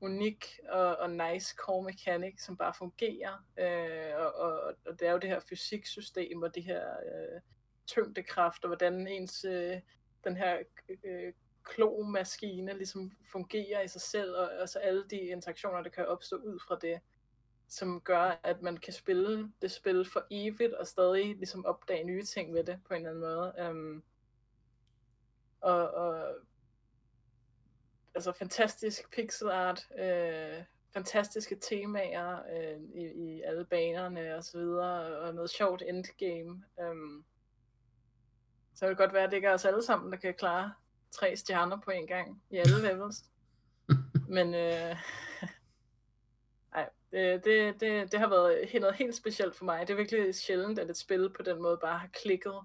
unik og, og nice core mechanic, som bare fungerer. Øh, og, og, og det er jo det her fysiksystem, og det her... Øh, tyngdekraft, og hvordan ens øh, den her øh, klomaskine ligesom fungerer i sig selv, og og så alle de interaktioner, der kan opstå ud fra det, som gør, at man kan spille det spil for evigt, og stadig ligesom opdage nye ting ved det, på en eller anden måde. Um, og, og altså fantastisk pixel art, øh, fantastiske temaer øh, i, i alle banerne og så videre, og noget sjovt endgame. Um, så det kan godt være, at det ikke er os alle sammen, der kan klare tre stjerner på en gang i alle levels. Men øh, ej, det, det, det, det har været noget helt specielt for mig. Det er virkelig sjældent, at et spil på den måde bare har klikket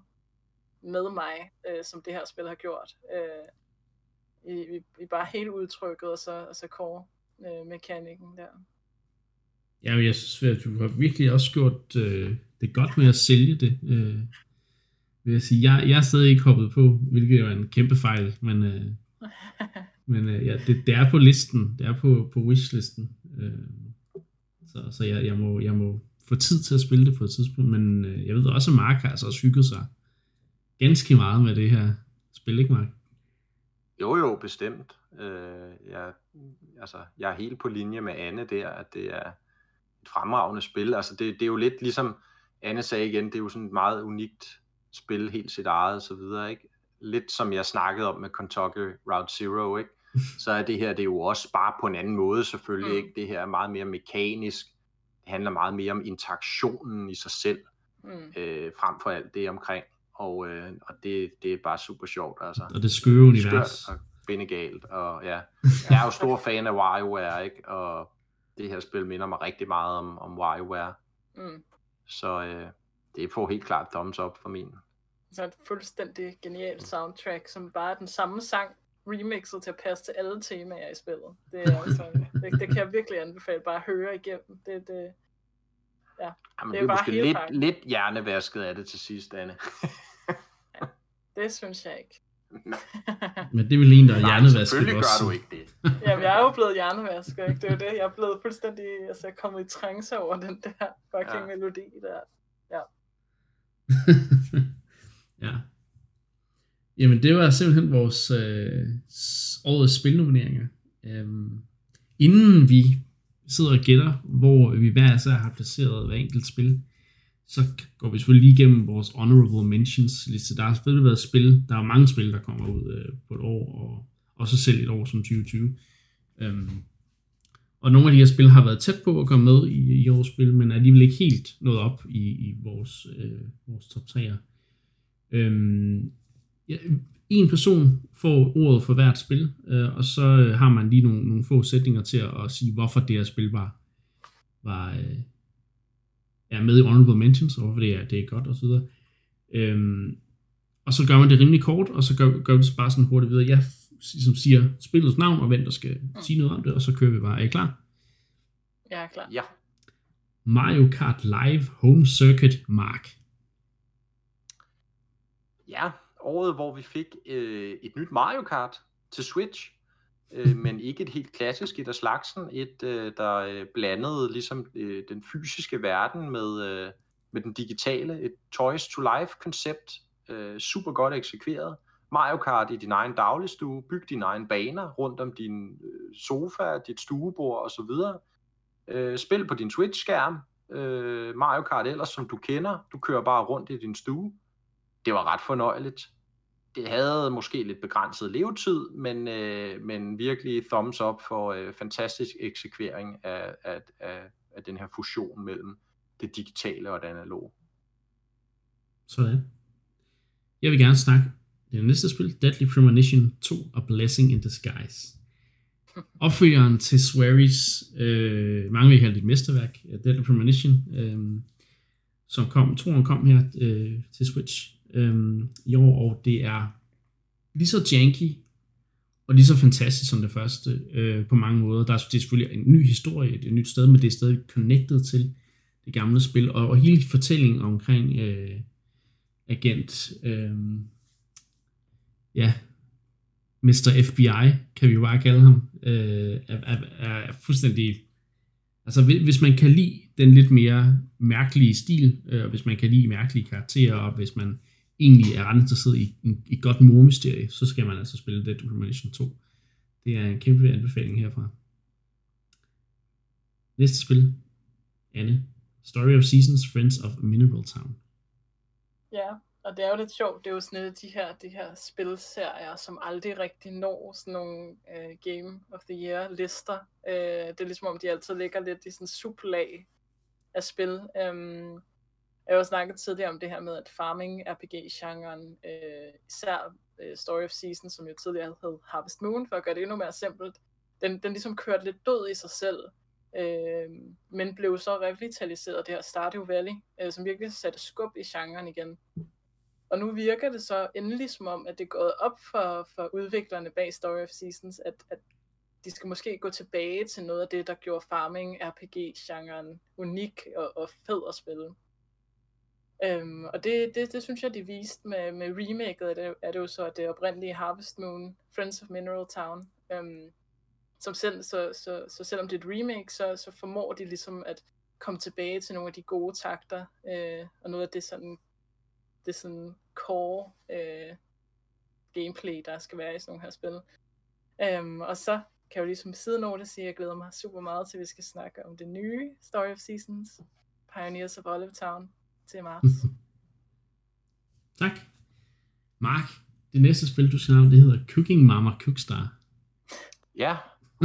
med mig, øh, som det her spil har gjort. Øh, i, i, i bare hele udtrykket, og så, og så core øh, mekanikken der. Ja, jeg synes, at du har virkelig også gjort øh, det godt med at sælge det. Øh, vil jeg sige. Jeg, jeg er stadig ikke hoppet på, hvilket jo er en kæmpe fejl, men, øh, men øh, ja, det, det er på listen, det er på, på wishlisten. Øh, så så jeg, jeg, må, jeg må få tid til at spille det på et tidspunkt, men øh, jeg ved også, at Mark har altså også hygget sig ganske meget med det her spil, ikke Mark? Jo, jo, bestemt. Øh, jeg, altså, jeg er helt på linje med Anne der, at det er et fremragende spil. Altså, det, det er jo lidt ligesom Anne sagde igen, det er jo sådan et meget unikt spille helt sit eget og så videre, ikke? Lidt som jeg snakkede om med Kentucky Route Zero, ikke? Så er det her, det er jo også bare på en anden måde selvfølgelig, mm. ikke? Det her er meget mere mekanisk. Det handler meget mere om interaktionen i sig selv, mm. øh, frem for alt det omkring. Og, øh, og det, det er bare super sjovt, altså. Og det skøre univers. Skørt og galt, og ja. Jeg er jo stor fan af WarioWare, ikke? Og det her spil minder mig rigtig meget om, om WarioWare. Mm. Så øh, det får helt klart thumbs up for min så et fuldstændig genialt soundtrack, som bare er den samme sang remixet til at passe til alle temaer i spillet. Det, er altså, det, det kan jeg virkelig anbefale bare at høre igennem. Det, det, ja, Jamen, det er, bare måske lidt, lidt hjernevasket af det til sidst, Anne. ja, det synes jeg ikke. Men det er vel en, der er hjernevasket selvfølgelig også. gør du ikke det. Jamen, jeg er jo blevet hjernevasket, ikke? Det er det. Jeg er blevet fuldstændig, altså, jeg er kommet i trance over den der fucking ja. melodi der. Ja. Ja. Jamen, det var simpelthen vores øh, årets spilnomineringer. Øhm, inden vi sidder og gætter, hvor vi hver især har placeret hver enkelt spil, så går vi selvfølgelig lige igennem vores honorable mentions liste. Der har selvfølgelig været spil, der er mange spil, der kommer ud øh, på et år, og også selv et år som 2020. Øhm, og nogle af de her spil har været tæt på at komme med i, i årets spil, men er alligevel ikke helt nået op i, i vores, øh, vores top 3'er. Øhm, ja, en person får ordet for hvert spil, øh, og så øh, har man lige nogle, nogle få sætninger til at, at sige, hvorfor det her spil var, var øh, er med i honorable mentions, og hvorfor det er, det er godt osv. Øhm, og så gør man det rimelig kort, og så gør, gør vi det bare sådan hurtigt videre. Jeg ligesom siger spillets navn, og hvem der skal sige noget om det, og så kører vi bare. Er I klar? Jeg er klar. Ja. Mario Kart Live Home Circuit Mark. Ja, året, hvor vi fik øh, et nyt Mario Kart til Switch, øh, men ikke et helt klassisk et af slagsen, et øh, der øh, blandede ligesom øh, den fysiske verden med, øh, med den digitale, et Toys to Life koncept, øh, super godt eksekveret. Mario Kart i din egen dagligstue, byg dine egne baner rundt om din øh, sofa, dit stuebord osv. Øh, spil på din Switch-skærm, øh, Mario Kart ellers, som du kender. Du kører bare rundt i din stue. Det var ret fornøjeligt. Det havde måske lidt begrænset levetid, men, øh, men virkelig thumbs up for øh, fantastisk eksekvering af, af, af, af den her fusion mellem det digitale og det analoge. Sådan. Jeg vil gerne snakke det næste spil, Deadly Premonition 2 og Blessing in Disguise. Opfølgeren til Swery's, øh, mange vil kalde det et mesterværk, øh, Deadly Premonition, øh, som kom, troen kom her øh, til Switch øhm, i år, og det er lige så janky og lige så fantastisk som det første øh, på mange måder. Der er, det er selvfølgelig en ny historie, et nyt sted, men det er stadig connected til det gamle spil, og, og hele fortællingen omkring øh, agent, øh, ja, Mr. FBI, kan vi jo bare kalde ham, øh, er, er, er fuldstændig... Altså, hvis man kan lide den lidt mere mærkelige stil, øh, hvis man kan lide mærkelige karakterer, og hvis man egentlig er ret interesseret i, i, godt mormysterie, så skal man altså spille Dead Premonition 2. Det er en kæmpe anbefaling herfra. Næste spil, Anne. Story of Seasons, Friends of Mineral Town. Ja, og det er jo lidt sjovt, det er jo sådan de her, de her spilserier, som aldrig rigtig når sådan nogle uh, Game of the Year lister. Uh, øh, det er ligesom om, de altid ligger lidt i sådan sublag af spil. Um, jeg har jo snakket tidligere om det her med, at farming RPG-genren, øh, især øh, Story of Seasons, som jo tidligere hed Harvest Moon, for at gøre det endnu mere simpelt, den, den ligesom kørte lidt død i sig selv. Øh, men blev så revitaliseret det her Stardew Valley, øh, som virkelig satte skub i genren igen. Og nu virker det så endelig som om, at det er gået op for, for udviklerne bag Story of Seasons, at, at de skal måske gå tilbage til noget af det, der gjorde farming RPG-genren unik og, og fed at spille. Øhm, og det, det, det synes jeg, de viste med, med remaket af det, er det jo så det oprindelige Harvest Moon, Friends of Mineral Town. Øhm, som selv, så, så, så selvom det er et remake, så, så formår de ligesom at komme tilbage til nogle af de gode takter, øh, og noget af det sådan, det sådan core øh, gameplay, der skal være i sådan nogle her spil. Øhm, og så kan jeg jo ligesom sidenote sige, at jeg glæder mig super meget til, at vi skal snakke om det nye Story of Seasons, Pioneers of Olive Town, til marts. tak. Mark, det næste spil, du skal have, det hedder Cooking Mama Cookstar. Ja,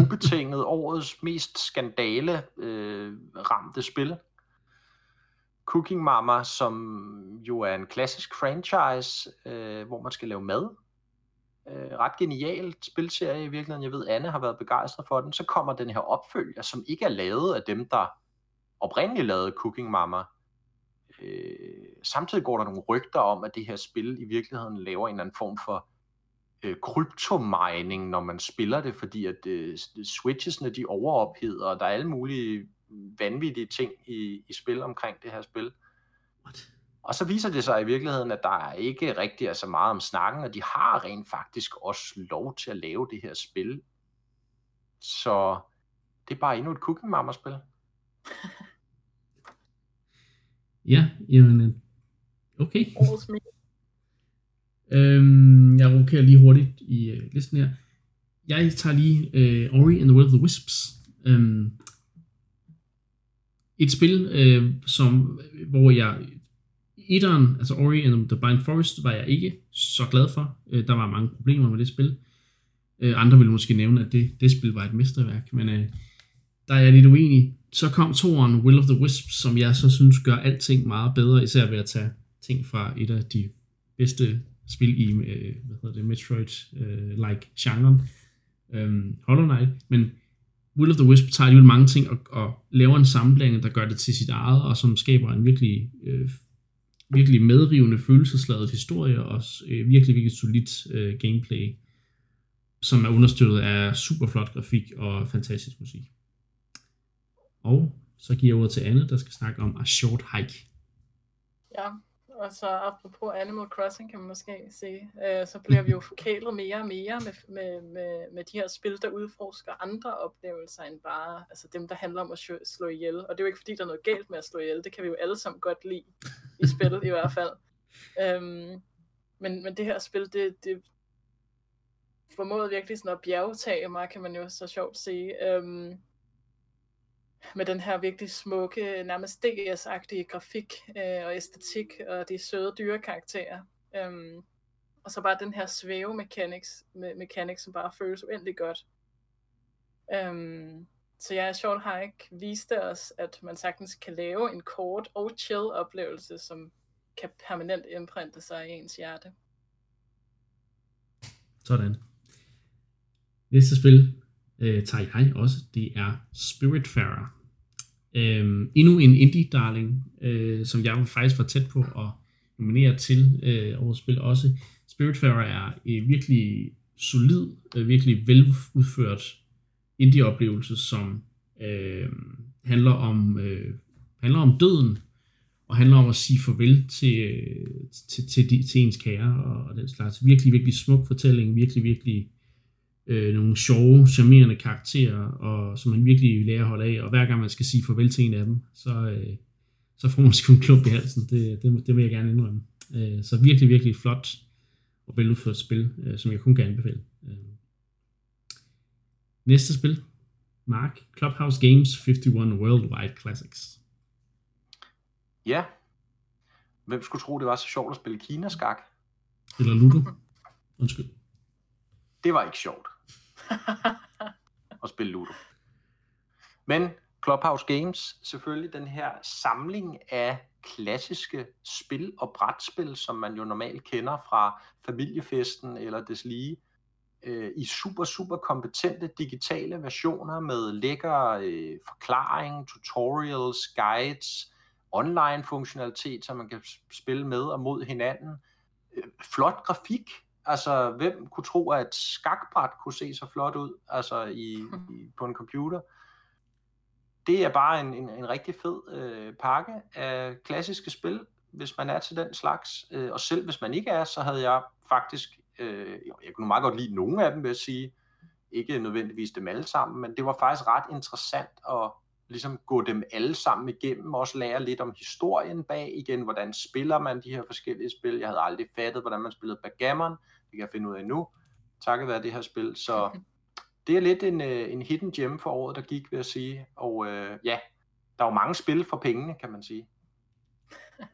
ubetinget årets mest skandale øh, ramte spil. Cooking Mama, som jo er en klassisk franchise, øh, hvor man skal lave mad. Øh, ret genialt spilserie i virkeligheden. Jeg ved, Anne har været begejstret for den. Så kommer den her opfølger, som ikke er lavet af dem, der oprindeligt lavede Cooking Mama. Øh, samtidig går der nogle rygter om, at det her spil i virkeligheden laver en eller anden form for øh, kryptomining, når man spiller det, fordi at øh, switchesne de overopheder, og der er alle mulige vanvittige ting i, i spil omkring det her spil. What? Og så viser det sig i virkeligheden, at der ikke rigtig er så meget om snakken, og de har rent faktisk også lov til at lave det her spil. Så det er bare endnu et Cooking Mama-spil. ja, jamen, okay. Øhm, jeg rokerer lige hurtigt i øh, listen her. Jeg tager lige øh, Ori and the Will of the Wisps. Øhm, et spil, øh, som, hvor jeg etteren, altså Ori and the Blind Forest, var jeg ikke så glad for. Øh, der var mange problemer med det spil. Øh, andre ville måske nævne, at det, det spil var et mesterværk, men øh, der er jeg lidt uenig. Så kom toeren Will of the Wisps, som jeg så synes gør alting meget bedre, især ved at tage ting fra et af de bedste spil i, øh, hvad hedder det, Metroid-like øh, genren, øh, Hollow Knight, men Will of the Wisp tager alligevel mange ting og, og laver en sammenblanding, der gør det til sit eget, og som skaber en virkelig, øh, virkelig medrivende, følelsesladet historie, og også øh, virkelig, virkelig solidt øh, gameplay, som er understøttet af super flot grafik og fantastisk musik. Og så giver jeg ordet til Anne, der skal snakke om A Short Hike. Ja, og så apropos Animal Crossing, kan man måske sige, øh, så bliver vi jo forkælet mere og mere med, med, med, med de her spil, der udforsker andre oplevelser end bare altså dem, der handler om at slå ihjel. Og det er jo ikke fordi, der er noget galt med at slå ihjel, det kan vi jo alle sammen godt lide i spillet i hvert fald. Øhm, men, men det her spil, det, det formåede virkelig sådan at bjergtage mig, kan man jo så sjovt sige. Øhm, med den her virkelig smukke, nærmest DS-agtige grafik øh, og æstetik, og de søde dyrekarakterer. Øhm, og så bare den her svæve mechanics, me- mechanics, som bare føles uendelig godt. Øhm, så ja, Short ikke viste os, at man sagtens kan lave en kort og chill oplevelse, som kan permanent indprinte sig i ens hjerte. Sådan. Næste spil øh, tager jeg også. Det er Spiritfarer. Øhm, endnu en indie-darling, øh, som jeg faktisk var tæt på at nominere til øh, årets spil også. Spiritfarer er en virkelig solid, øh, virkelig veludført indie-oplevelse, som øh, handler om øh, handler om døden, og handler om at sige farvel til, øh, til, til, til, til ens kære og, og den slags. Virkelig, virkelig smuk fortælling, virkelig, virkelig øh, nogle sjove, charmerende karakterer, og som man virkelig lærer at holde af, og hver gang man skal sige farvel til en af dem, så, øh, så får man sgu en klump i halsen. Det, det, det vil jeg gerne indrømme. Øh, så virkelig, virkelig flot og veludført spil, øh, som jeg kun kan anbefale. Øh. Næste spil, Mark, Clubhouse Games 51 Worldwide Classics. Ja. Hvem skulle tro, det var så sjovt at spille Kina-skak? Eller Ludo. Undskyld. Det var ikke sjovt. og spille Ludo. Men Clubhouse Games, selvfølgelig den her samling af klassiske spil og brætspil, som man jo normalt kender fra familiefesten eller deslige, øh, i super, super kompetente digitale versioner med lækker øh, forklaring, tutorials, guides, online funktionalitet, som man kan spille med og mod hinanden. Øh, flot grafik, Altså, hvem kunne tro, at et skakbræt kunne se så flot ud altså i, i, på en computer? Det er bare en, en, en rigtig fed øh, pakke af klassiske spil, hvis man er til den slags. Øh, og selv hvis man ikke er, så havde jeg faktisk, øh, jeg kunne meget godt lide nogle af dem, vil jeg sige. Ikke nødvendigvis dem alle sammen, men det var faktisk ret interessant at ligesom gå dem alle sammen igennem, også lære lidt om historien bag igen, hvordan spiller man de her forskellige spil. Jeg havde aldrig fattet, hvordan man spillede backgammon, det kan jeg finde ud af nu, takket være det her spil. Så det er lidt en, øh, en hidden gem for året, der gik, vil jeg sige. Og øh, ja, der er jo mange spil for pengene, kan man sige.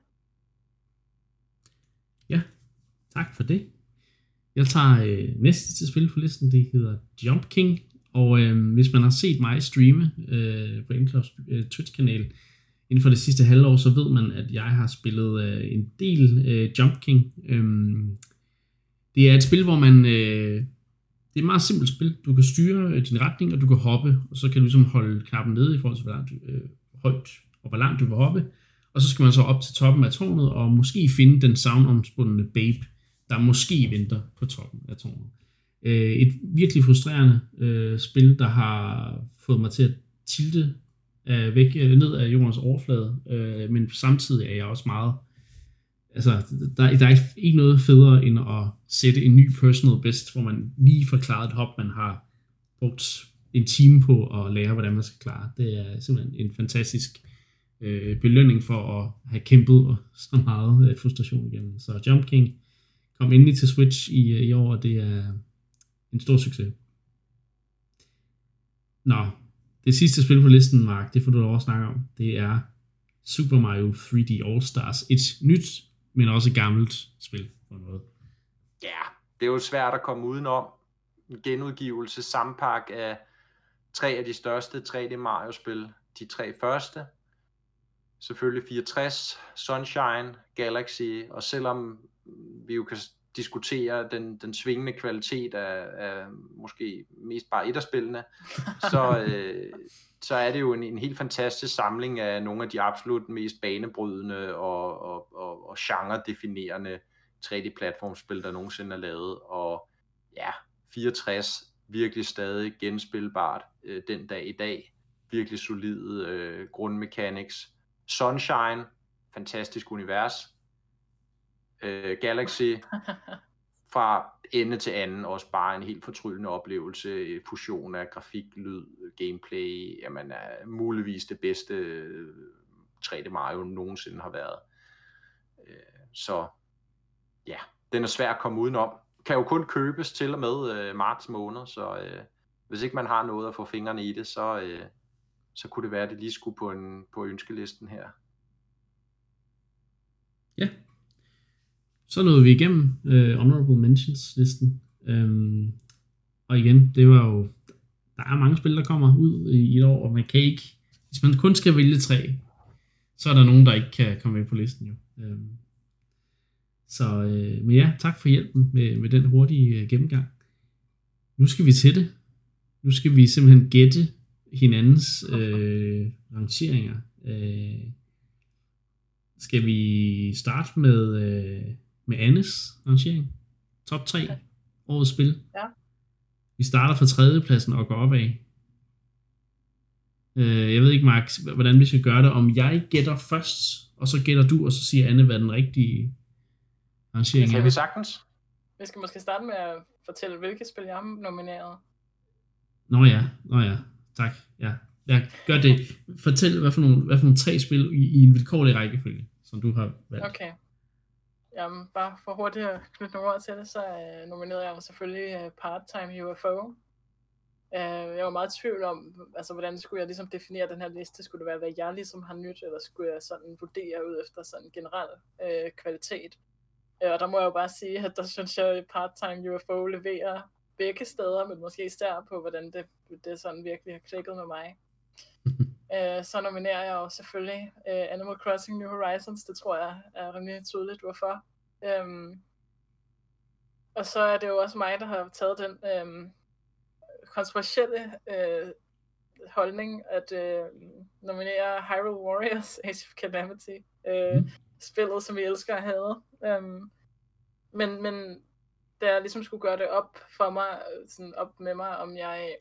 Ja, tak for det. Jeg tager øh, næste til spil på listen, det hedder Jump King. Og øh, hvis man har set mig streame øh, på Inclubs øh, Twitch-kanal inden for det sidste halvår, så ved man, at jeg har spillet øh, en del øh, Jump King. Øh, det er et spil, hvor man... Øh, det er et meget simpelt spil. Du kan styre øh, din retning, og du kan hoppe, og så kan du ligesom holde knappen nede i forhold til, hvor langt, du, øh, højt og hvor langt du vil hoppe. Og så skal man så op til toppen af tårnet, og måske finde den savnomspundne babe, der måske venter på toppen af tårnet. Øh, et virkelig frustrerende øh, spil, der har fået mig til at tilte øh, væk øh, ned af jordens overflade, øh, men samtidig er jeg også meget altså, der, der er ikke noget federe end at sætte en ny personal best, hvor man lige forklaret et hop, man har brugt en time på at lære, hvordan man skal klare. Det er simpelthen en fantastisk øh, belønning for at have kæmpet så meget øh, frustration igennem. Så Jump King kom endelig til Switch i, øh, i år, og det er en stor succes. Nå, det sidste spil på listen, Mark, det får du lov at snakke om. Det er Super Mario 3D All Stars. Et nyt men også gammelt spil på noget. Ja, det er jo svært at komme udenom. En genudgivelse, sampak af tre af de største 3D Mario-spil. De tre første. Selvfølgelig 64, Sunshine, Galaxy, og selvom vi jo kan diskutere den, den svingende kvalitet af, af måske mest bare et af spillene, så, øh, så er det jo en, en helt fantastisk samling af nogle af de absolut mest banebrydende og, og, og, og genre-definerende 3D-platformspil, der nogensinde er lavet. Og ja, 64 virkelig stadig genspilbart øh, den dag i dag. virkelig solide øh, grundmechanics. Sunshine, fantastisk univers. Øh, Galaxy, fra ende til anden, også bare en helt fortryllende oplevelse. Fusion af grafik, lyd, gameplay, jamen er muligvis det bedste 3D Mario nogensinde har været. Øh, så ja, den er svær at komme udenom. Kan jo kun købes til og med øh, marts måned, så øh, hvis ikke man har noget at få fingrene i det, så, øh, så kunne det være, at det lige skulle på, en, på ønskelisten her. Ja. Så nåede vi igennem uh, Honorable Mentions listen. Um, og igen, det var jo, der er mange spil, der kommer ud i et år, og man kan ikke, hvis man kun skal vælge tre, så er der nogen, der ikke kan komme med på listen jo. Um, så, uh, men ja, tak for hjælpen med, med den hurtige uh, gennemgang. Nu skal vi til det. Nu skal vi simpelthen gætte hinandens øh, rangeringer. Øh, skal vi starte med, øh, med Annes rangering? Top 3 okay. årets spil. Ja. Vi starter fra tredjepladsen og går opad. Øh, jeg ved ikke, Max, hvordan vi skal gøre det. Om jeg gætter først, og så gætter du, og så siger Anne, hvad den rigtige rangering er. Kan vi sagtens? Vi skal måske starte med at fortælle, hvilke spil jeg har nomineret. Nå ja, nå ja. Tak. Ja. ja, gør det. Fortæl, hvad for nogle, hvad for nogle tre spil i, i en vilkårlig rækkefølge, som du har valgt. Okay. Jamen, bare for hurtigt at knytte nogle ord til det, så øh, nominerede jeg selvfølgelig øh, Part-Time UFO. Øh, jeg var meget i tvivl om, altså hvordan skulle jeg ligesom definere den her liste? Skulle det være, hvad jeg ligesom har nyt, eller skulle jeg sådan vurdere ud efter sådan generel øh, kvalitet? Øh, og der må jeg jo bare sige, at der synes jeg, at Part-Time UFO leverer begge steder, men måske især på, hvordan det, det sådan virkelig har klikket med mig. uh, så nominerer jeg jo selvfølgelig uh, Animal Crossing New Horizons, det tror jeg er rimelig tydeligt, hvorfor. Um, og så er det jo også mig, der har taget den um, kontroversielle uh, holdning, at uh, nominere Hyrule Warriors Age of Calamity. Uh, mm. Spillet, som vi elsker at have. Um, men, men da jeg ligesom skulle gøre det op for mig, sådan op med mig, om jeg...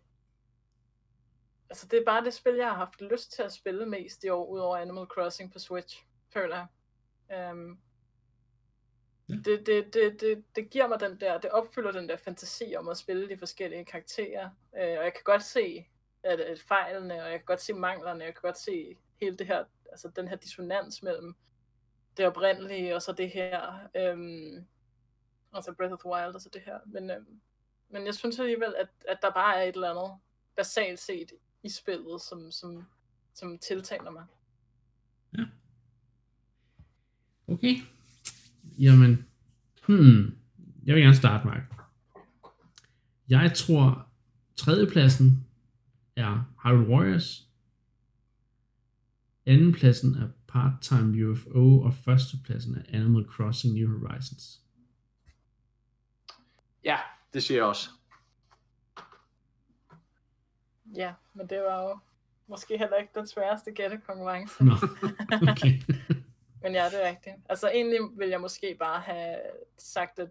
Altså, det er bare det spil, jeg har haft lyst til at spille mest i år, udover Animal Crossing på Switch, føler jeg. Um, ja. det, det, det, det, det giver mig den der, det opfylder den der fantasi om at spille de forskellige karakterer, uh, og jeg kan godt se at, at fejlene, og jeg kan godt se manglerne, jeg kan godt se hele det her, altså den her dissonans mellem det oprindelige og så det her. Um, altså Breath of the Wild og så det her. Men, øh, men jeg synes alligevel, at, at der bare er et eller andet basalt set i spillet, som, som, som tiltaler mig. Ja. Okay. Jamen, hmm. Jeg vil gerne starte, Mark. Jeg tror, tredjepladsen er Hyrule Warriors. Andenpladsen er Part-Time UFO, og førstepladsen er Animal Crossing New Horizons. Ja, det siger jeg også. Ja, men det var jo måske heller ikke den sværeste gættekonkurrence. Nå, okay. men ja, det er rigtigt. Altså egentlig vil jeg måske bare have sagt, at,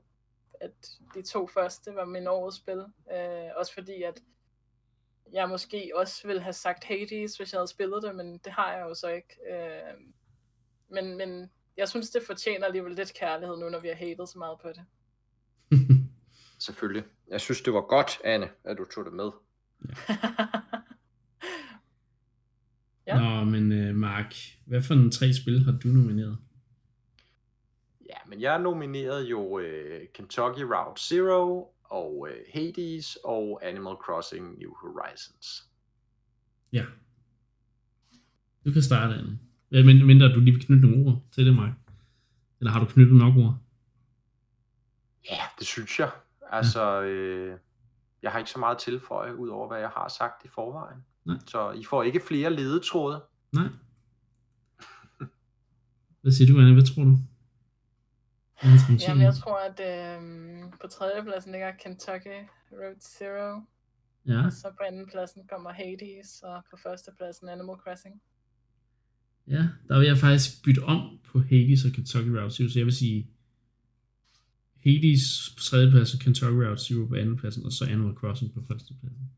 at de to første var min årets spil. Øh, også fordi, at jeg måske også ville have sagt Hades, hvis jeg havde spillet det, men det har jeg jo så ikke. Øh, men, men jeg synes, det fortjener alligevel lidt kærlighed nu, når vi har hatet så meget på det. selvfølgelig. Jeg synes, det var godt, Anne, at du tog det med. ja. Nå, men uh, Mark, hvad for nogle tre spil har du nomineret? Ja, men jeg nominerede jo uh, Kentucky Route Zero, og uh, Hades, og Animal Crossing New Horizons. Ja. Du kan starte, Anne. Men mindre du lige vil knytte nogle ord til det, Mark. Eller har du knyttet nok ord? Ja, det synes jeg. Altså, øh, jeg har ikke så meget tilføje, ud over hvad jeg har sagt i forvejen. Nej. Så I får ikke flere ledetråde. Nej. Hvad siger du, Anna? Hvad tror du? Jamen, jeg tror, at øh, på tredjepladsen ligger Kentucky Road Zero. Ja. Og så på anden pladsen kommer Hades, og på første pladsen Animal Crossing. Ja, der vil jeg faktisk bytte om på Hades og Kentucky Route Zero, så jeg vil sige Hades på tredje pladsen, Kentucky Route Zero på anden pladsen, og så Animal Crossing på første pladsen.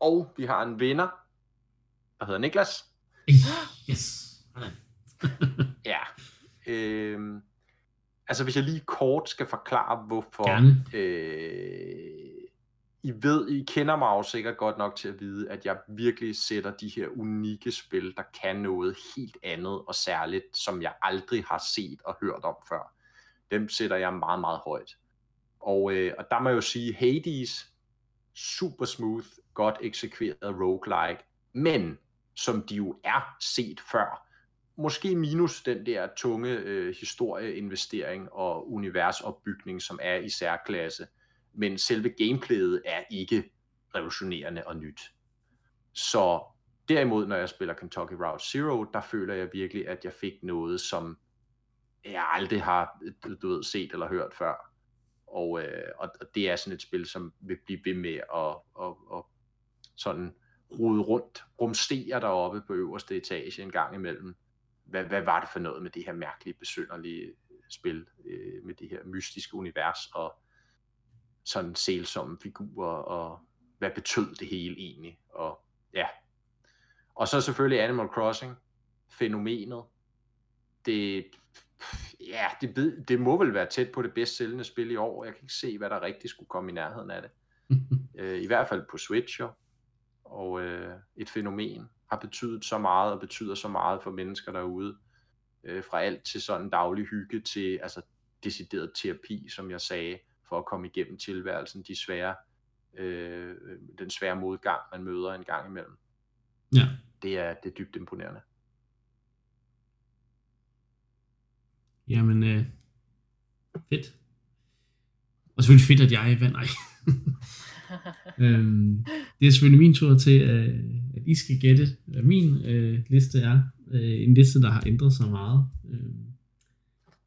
Og vi har en vinder, der hedder Niklas. Yes. ja. Øhm, altså hvis jeg lige kort skal forklare, hvorfor... Gerne. Øh, i ved, I kender mig jo sikkert godt nok til at vide, at jeg virkelig sætter de her unikke spil, der kan noget helt andet og særligt, som jeg aldrig har set og hørt om før. Dem sætter jeg meget, meget højt. Og, øh, og der må jeg jo sige, Hades, super smooth, godt eksekveret roguelike, men som de jo er set før. Måske minus den der tunge øh, historieinvestering og universopbygning, som er i særklasse. Men selve gameplayet er ikke revolutionerende og nyt. Så derimod, når jeg spiller Kentucky Route Zero, der føler jeg virkelig, at jeg fik noget, som jeg aldrig har du ved, set eller hørt før. Og, øh, og det er sådan et spil, som vil blive ved med at, at, at sådan rode rundt, rumstere deroppe på øverste etage en gang imellem. Hvad, hvad var det for noget med det her mærkelige, besynderlige spil, øh, med det her mystiske univers, og sådan sælsomme figurer, og hvad betød det hele egentlig, og ja. Og så selvfølgelig Animal Crossing, fænomenet. Det, ja, det, det må vel være tæt på det bedst sælgende spil i år. Jeg kan ikke se, hvad der rigtig skulle komme i nærheden af det. øh, I hvert fald på Switch, jo. Og øh, et fænomen har betydet så meget, og betyder så meget for mennesker derude. Øh, fra alt til sådan daglig hygge til altså decideret terapi, som jeg sagde, for at komme igennem tilværelsen, de svære, øh, den svære modgang, man møder en gang imellem. Ja. Det er, det er dybt imponerende. Jamen, øh, fedt. Og selvfølgelig fedt, at jeg vandt. Nej. øhm, det er selvfølgelig min tur til, øh, at I skal gætte, hvad min øh, liste er. Øh, en liste, der har ændret sig meget, øh,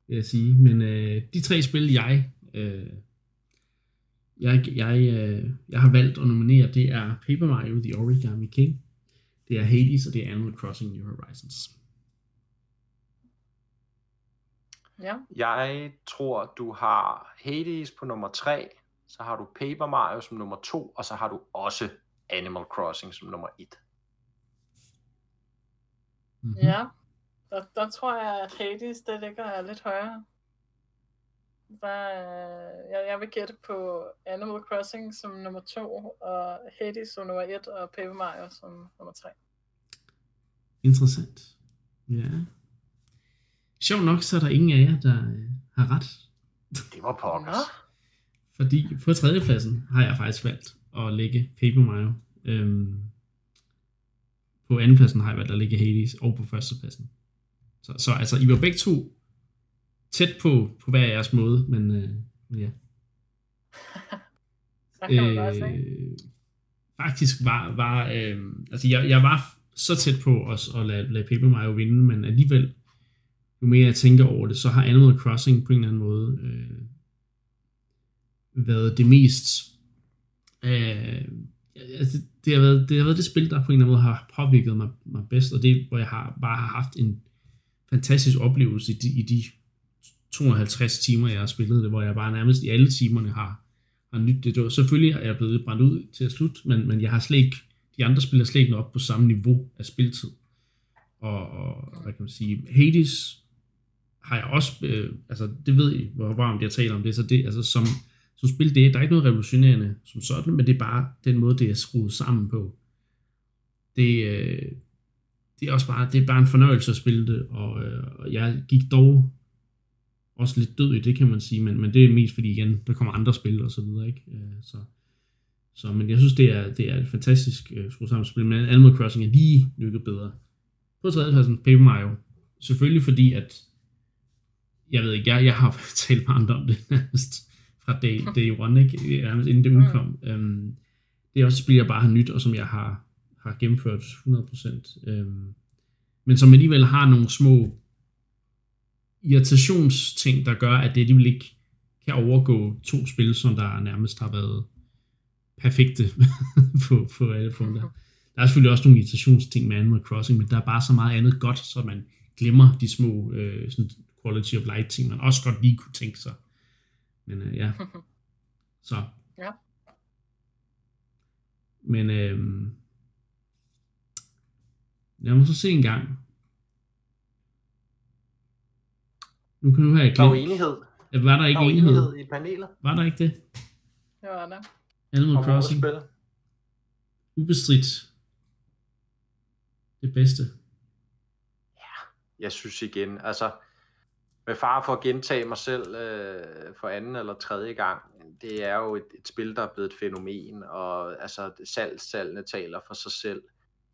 vil jeg sige. Men øh, de tre spil, jeg, øh, jeg, jeg, øh, jeg har valgt at nominere, det er Paper Mario The Origami King, det er Hades, og det er Animal Crossing New Horizons. Ja. Jeg tror, du har Hades på nummer 3, så har du Paper Mario som nummer 2, og så har du også Animal Crossing som nummer 1. Mm-hmm. Ja, der, der tror jeg, at Hades det ligger lidt højere. Der, jeg, jeg vil gætte på Animal Crossing som nummer 2, og Hades som nummer 1, og Paper Mario som nummer 3. Interessant. Ja. Sjov nok, så er der ingen af jer, der øh, har ret. Det var pokkers. Nå. Fordi på tredjepladsen har jeg faktisk valgt at lægge Paper Mario. Øhm, på andenpladsen har jeg valgt at lægge Hades, og på førstepladsen. Så, så altså, I var begge to tæt på, på hver jeres måde, men, øh, men ja. Øh, faktisk var, var øh, altså jeg, jeg var så tæt på at, at lade, lade Paper Mario vinde, men alligevel, jo mere jeg tænker over det, så har Animal Crossing på en eller anden måde øh, været det mest øh, altså det, det, har været, det har været det spil, der på en eller anden måde har påvirket mig, mig bedst, og det hvor jeg har, bare har haft en fantastisk oplevelse i de, i de 250 timer, jeg har spillet det, hvor jeg bare nærmest i alle timerne har, har nyt det. det var, selvfølgelig er jeg blevet brændt ud til at slut, men, men jeg har slet ikke, de andre spiller slet ikke op på samme niveau af spiltid. Og, og hvad kan man sige, Hades har jeg også, øh, altså det ved I, hvor varmt jeg taler om det, så det, altså som, som spil, det er, der er ikke noget revolutionerende som sådan, men det er bare den måde, det er skruet sammen på. Det, øh, det er også bare, det er bare en fornøjelse at spille det, og, øh, og jeg gik dog også lidt død i det, kan man sige, men, men det er mest fordi igen, der kommer andre spil og så videre, ikke? Øh, så, så, men jeg synes, det er, det er et fantastisk øh, skruet sammen spil, men Animal Crossing er lige nykket bedre. På tredjepladsen, Paper Mario. Selvfølgelig fordi, at jeg ved ikke, jeg, jeg har talt med andre om det nærmest fra day, day one, ikke? Nærmest inden det udkom. Mm. Um, det er også et spil, jeg bare har nyt, og som jeg har, har gennemført 100%. Um, men som alligevel har nogle små irritationsting, der gør, at det alligevel ikke kan overgå to spil, som der nærmest har været perfekte på, på alle punkter. Der er selvfølgelig også nogle irritationsting med Animal Crossing, men der er bare så meget andet godt, så man glemmer de små øh, sådan quality of life ting, man også godt lige kunne tænke sig. Men øh, ja, så. Ja. Men øhm, lad mig så se en gang. Nu kan nu have Der er glemt. enighed. Ja, Var der ikke Der er jo enighed? enighed i panelet Var der ikke det? Det var der. Animal om Crossing. Ubestridt. Det bedste. jeg synes igen, altså med far for at gentage mig selv øh, for anden eller tredje gang, det er jo et, et spil, der er blevet et fænomen, og altså salgstallene taler for sig selv,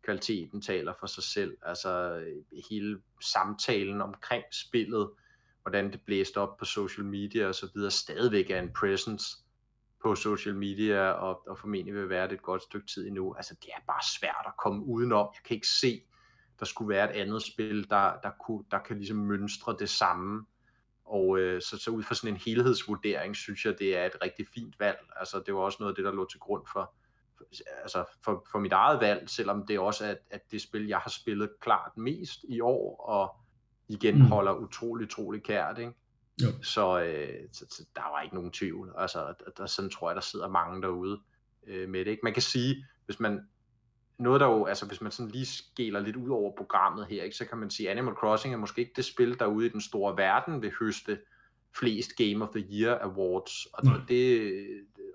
kvaliteten taler for sig selv, altså hele samtalen omkring spillet, hvordan det blæste op på social media og så videre, stadigvæk er en presence på social media, og, og formentlig vil være det et godt stykke tid endnu. Altså det er bare svært at komme udenom. Jeg kan ikke se, der skulle være et andet spil, der, der, kunne, der kan ligesom mønstre det samme. Og øh, så, så ud fra sådan en helhedsvurdering, synes jeg, det er et rigtig fint valg. Altså, det var også noget af det, der lå til grund for, for, altså for, for mit eget valg, selvom det også er at det spil, jeg har spillet klart mest i år, og igen Mm. holder utrolig, utrolig kært. Ikke? Jo. Så, øh, så, så der var ikke nogen tvivl. Altså, der, der, sådan tror jeg, der sidder mange derude øh, med det. Ikke? Man kan sige, hvis man noget der jo, altså hvis man sådan lige skæler lidt ud over programmet her, ikke, så kan man sige, Animal Crossing er måske ikke det spil, der ude i den store verden vil høste flest Game of the Year Awards, og Nej. det,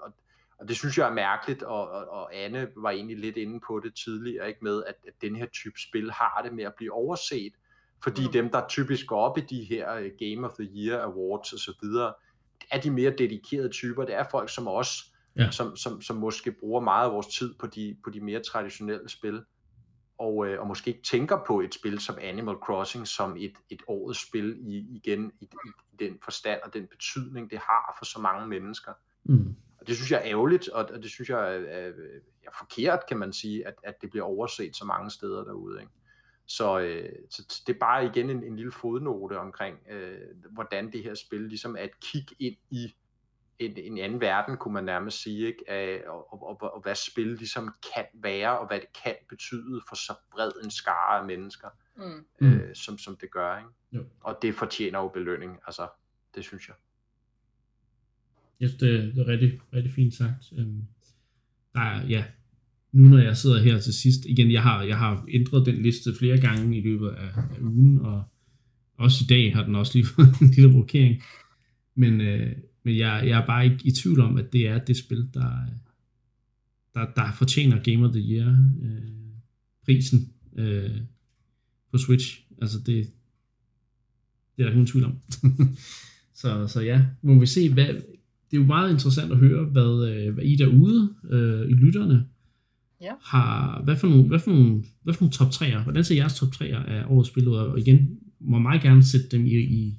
og, og det synes jeg er mærkeligt, og, og, og Anne var egentlig lidt inde på det tidligere, ikke med, at, at den her type spil har det med at blive overset, fordi Mm. dem, der typisk går op i de her øh, Game of the Year Awards og så videre, er de mere dedikerede typer, det er folk som os, Ja. som, som, som måske bruger meget af vores tid på de, på de mere traditionelle spil, og, øh, og måske ikke tænker på et spil som Animal Crossing som et, et årets spil i, igen i, i, i den forstand og den betydning, det har for så mange mennesker. Mm. Og det synes jeg er ærgerligt, og, og det synes jeg er, er, er forkert, kan man sige, at, at det bliver overset så mange steder derude. Ikke? Så, øh, så det er bare igen en, en lille fodnote omkring, øh, hvordan det her spil ligesom er et kig ind i en, en anden verden, kunne man nærmest sige, ikke? Af, og, og, og, og hvad spil ligesom kan være, og hvad det kan betyde for så bred en skare af mennesker, Mm. Mm. øh, som, som det gør. Ikke? Jo. Og det fortjener jo belønning, altså det synes jeg. Jeg synes, det, det er rigtig, rigtig fint sagt. Øhm, der er, ja, nu når jeg sidder her til sidst, igen, jeg har, jeg har ændret den liste flere gange i løbet af, af ugen, og også i dag har den også lige fået en lille rokering. Men, øh, men jeg, jeg er bare ikke i tvivl om, at det er det spil, der, der, der fortjener Game of the Year øh, prisen øh, på Switch. Altså det, det er der ingen tvivl om. så, så ja, må vi se, hvad, det er jo meget interessant at høre, hvad, øh, hvad I derude, øh, i lytterne, Ja. har, hvad for nogle, hvad for nogle, hvad for nogle top 3'er, hvordan ser jeres top 3'er af årets spil ud? Og igen, må meget gerne sætte dem i, i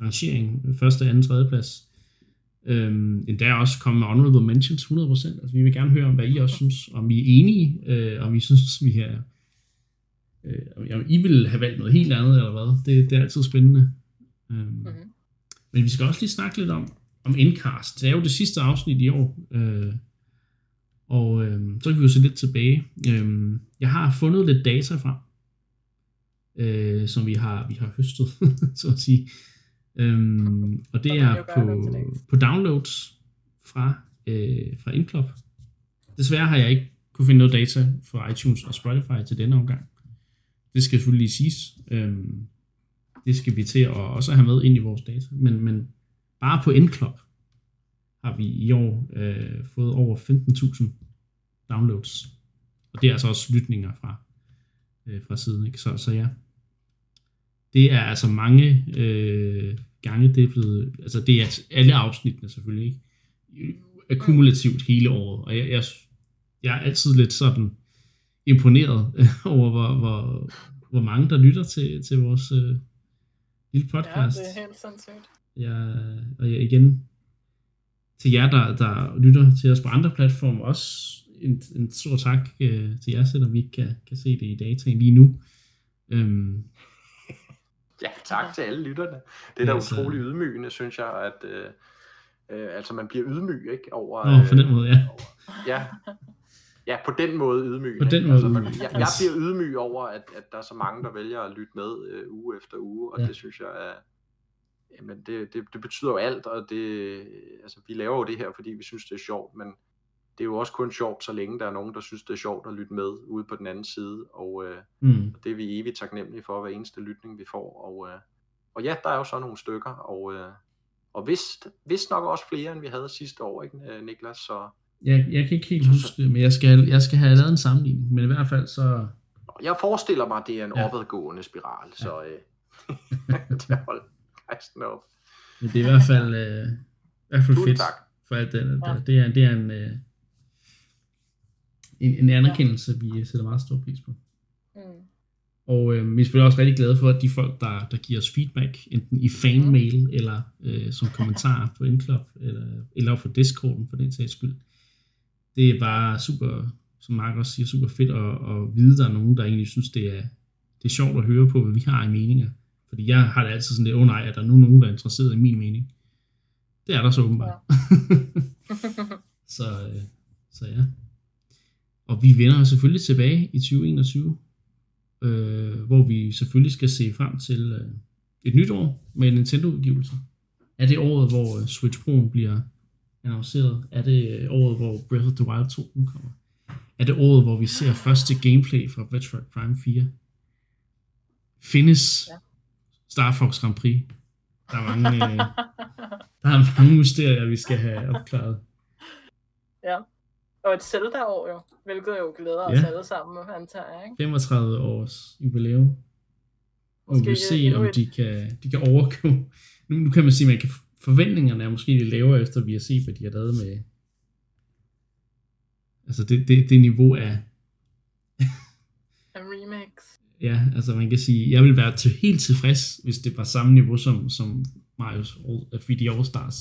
rangering, første, anden, tredje plads. Øhm, endda også komme med honorable mentions 100%. Altså, vi vil gerne høre, om hvad I også synes, om I er enige, øh, om I synes, vi er, øh, om I vil have valgt noget helt andet, eller hvad. Det, det er altid spændende. Øhm, Mm-hmm. men vi skal også lige snakke lidt om, om Endcast. Det er jo det sidste afsnit i år. Øh, og øh, så kan vi jo se lidt tilbage. Øh, jeg har fundet lidt data frem, øh, som vi har, vi har høstet, så at sige. Øh, og det er på, på downloads fra, øh, fra Indclub. Desværre har jeg ikke kunne finde noget data fra iTunes og Spotify til denne omgang. Det skal selvfølgelig lige siges. Øhm, det skal vi til at også have med ind i vores data. Men, men bare på Endclub har vi i år øh, fået over 15.000 downloads. Og det er altså også lytninger fra, øh, fra siden. Ikke? Så, så ja, det er altså mange øh, gange, det er blevet, altså det er alle afsnittene selvfølgelig, ikke? akkumulativt hele året. Og jeg, jeg, jeg er altid lidt sådan imponeret over, hvor, hvor, hvor mange der lytter til, til vores øh, lille Ja, podcast. det er helt sindssygt. Jeg, og jeg igen, til jer, der, der lytter til os på andre platforme, også en, en stor tak øh, til jer, selvom vi ikke kan, kan se det i dataen lige nu. Øhm, Ja, tak til alle lytterne. Det er da Ja, så- utrolig ydmygende, synes jeg, at øh, øh, altså man bliver ydmyg, ikke? Over, Nå, på den måde, ja. Over, ja. Ja, på den måde ydmygende. På den måde altså, ydmyg, jeg, jeg bliver ydmyg over, at, at der er så mange, der vælger at lytte med øh, uge efter uge, og ja. det synes jeg er, jamen det, det, det betyder jo alt, og det, altså vi laver jo det her, fordi vi synes, det er sjovt, men det er jo også kun sjovt, så længe der er nogen, der synes, det er sjovt at lytte med ude på den anden side, og, øh, Mm. og det er vi evigt taknemmelige for, hver eneste lytning, vi får. Og, øh, og ja, der er jo så nogle stykker, og, øh, og vist, vist nok også flere, end vi havde sidste år, ikke, øh, Niklas? Så Jeg, jeg kan ikke helt huske det, men jeg skal, jeg skal have lavet en sammenligning. Men i hvert fald så... jeg forestiller mig, at det er en Ja. opadgående spiral, så øh, det holder resten op. Men det er i hvert fald, øh, i hvert fald Tusind fedt tak. for alt det. Ja. Ja. Det er, det er en, øh, en, en anerkendelse, ja. vi sætter meget stor pris på. Mm. Og øh, vi er selvfølgelig også rigtig glade for, at de folk, der, der giver os feedback, enten i fanmail eller øh, som kommentar på Indklub, eller, eller på Discorden for den sags skyld. Det er bare super, som Mark også siger, super fedt at, at vide, at der er nogen, der egentlig synes, det er, det er sjovt at høre på, hvad vi har i meninger. Fordi jeg har det altid sådan lidt, åh oh, nej, er der nu nogen, der er interesseret i min mening? Det er der så åbenbart. så, øh, så ja. Og vi vender selvfølgelig tilbage i 2021, øh, hvor vi selvfølgelig skal se frem til øh, et nyt år med en Nintendo-udgivelse. Er det året, hvor øh, Switch Pro'en bliver annonceret? Er det øh, året, hvor Breath of the Wild 2 udkommer? Er det året, hvor vi ser første gameplay fra Metroid Prime 4? Findes Ja. Star Fox Grand Prix? Der er mange, øh, der er mange mysterier, vi skal have opklaret. ja. Og et Zelda-år jo, hvilket jo glæder os Ja. alle sammen, antager jeg, ikke? 35 års jubilæum. Og vi vil se, om de kan, de kan overgå. Nu, nu kan man sige, at man kan, forventningerne er måske lidt lavere, efter vi har set, hvad de har lavet med... Altså det, det, det niveau af... Ja, altså man kan sige, jeg vil være til, helt tilfreds, hvis det var samme niveau som, som Mario's All, 3D All Stars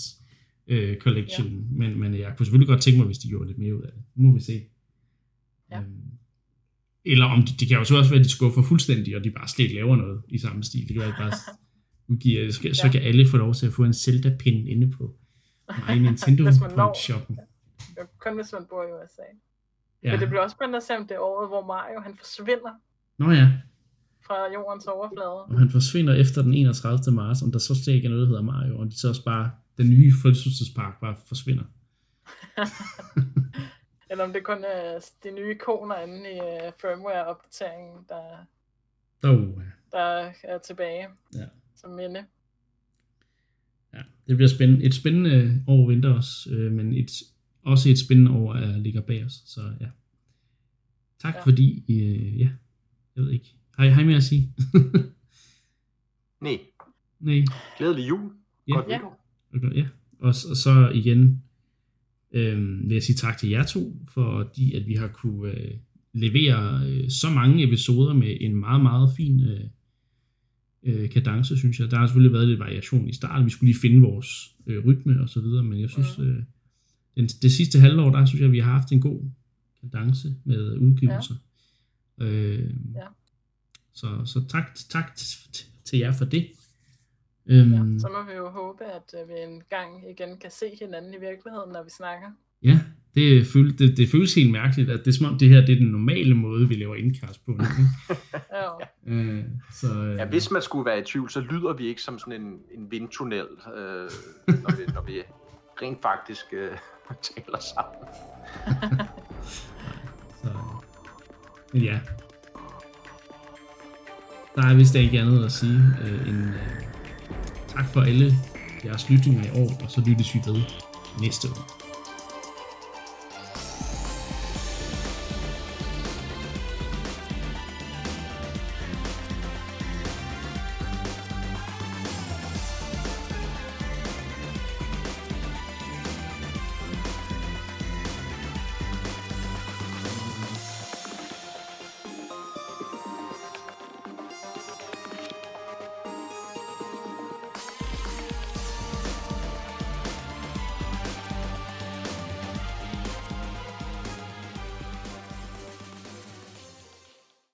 øh, Collection. Ja. Men, men jeg kunne selvfølgelig godt tænke mig, hvis de gjorde lidt mere ud af det. Nu må vi se. Ja. Øhm, eller om de, det kan jo så også være, at de skuffer fuldstændig, og de bare slet ikke laver noget i samme stil. Det kan være, bare udgiver, så, så Ja. kan alle få lov til at få en Zelda-pin inde på mig Nintendo når. shoppen. Det er kun hvis man bor i USA. Ja. Men det bliver også spændende at se, om det er året, hvor Mario han forsvinder Nå ja, fra jordens overflade. og han forsvinder efter den 31. marts, om der så slet ikke er noget, der hedder Mario, og de så også bare, den nye forlystelsespark bare forsvinder. Eller om det kun er de nye ikoner inde i uh, firmware-opdateringen, der, Oh, der er tilbage Ja. som minde. ja. Det bliver spændende. Et spændende år venter os, øh, men et, også et spændende år er, ligger bag os. Så ja. Tak ja. fordi, øh, ja, jeg ved ikke. Har I, har I mere at sige? Nej, Nej. glædelig jul. Ja. Godt Ja. nytår. Okay, ja. Og, og så igen øh, vil jeg sige tak til jer to, fordi at vi har kunne øh, levere øh, så mange episoder med en meget, meget fin øh, øh, kadence, synes jeg. Der har selvfølgelig været lidt variation i starten. Vi skulle lige finde vores øh, rytme og så videre, men jeg synes, Mhm. øh, den, det sidste halvår, der synes jeg, vi har haft en god kadence med udgivelser. Ja. Øh, Ja. Så, så tak, tak til, til jer for det. Øhm, Ja, så må vi jo håbe, at uh, vi en gang igen kan se hinanden i virkeligheden, når vi snakker. Ja, det, føl, det, det føles helt mærkeligt, at det er som om det her det er den normale måde, vi laver indkast på. Ikke? Ja, øh, så, øh, Ja, hvis man skulle være i tvivl, så lyder vi ikke som sådan en, en vindtunnel, øh, når, vi, når vi rent faktisk øh, taler sammen. så, ja. Der er vist ikke andet at sige øh, end øh, tak for alle jeres lytninger i år, og så lyttes vi ved næste år.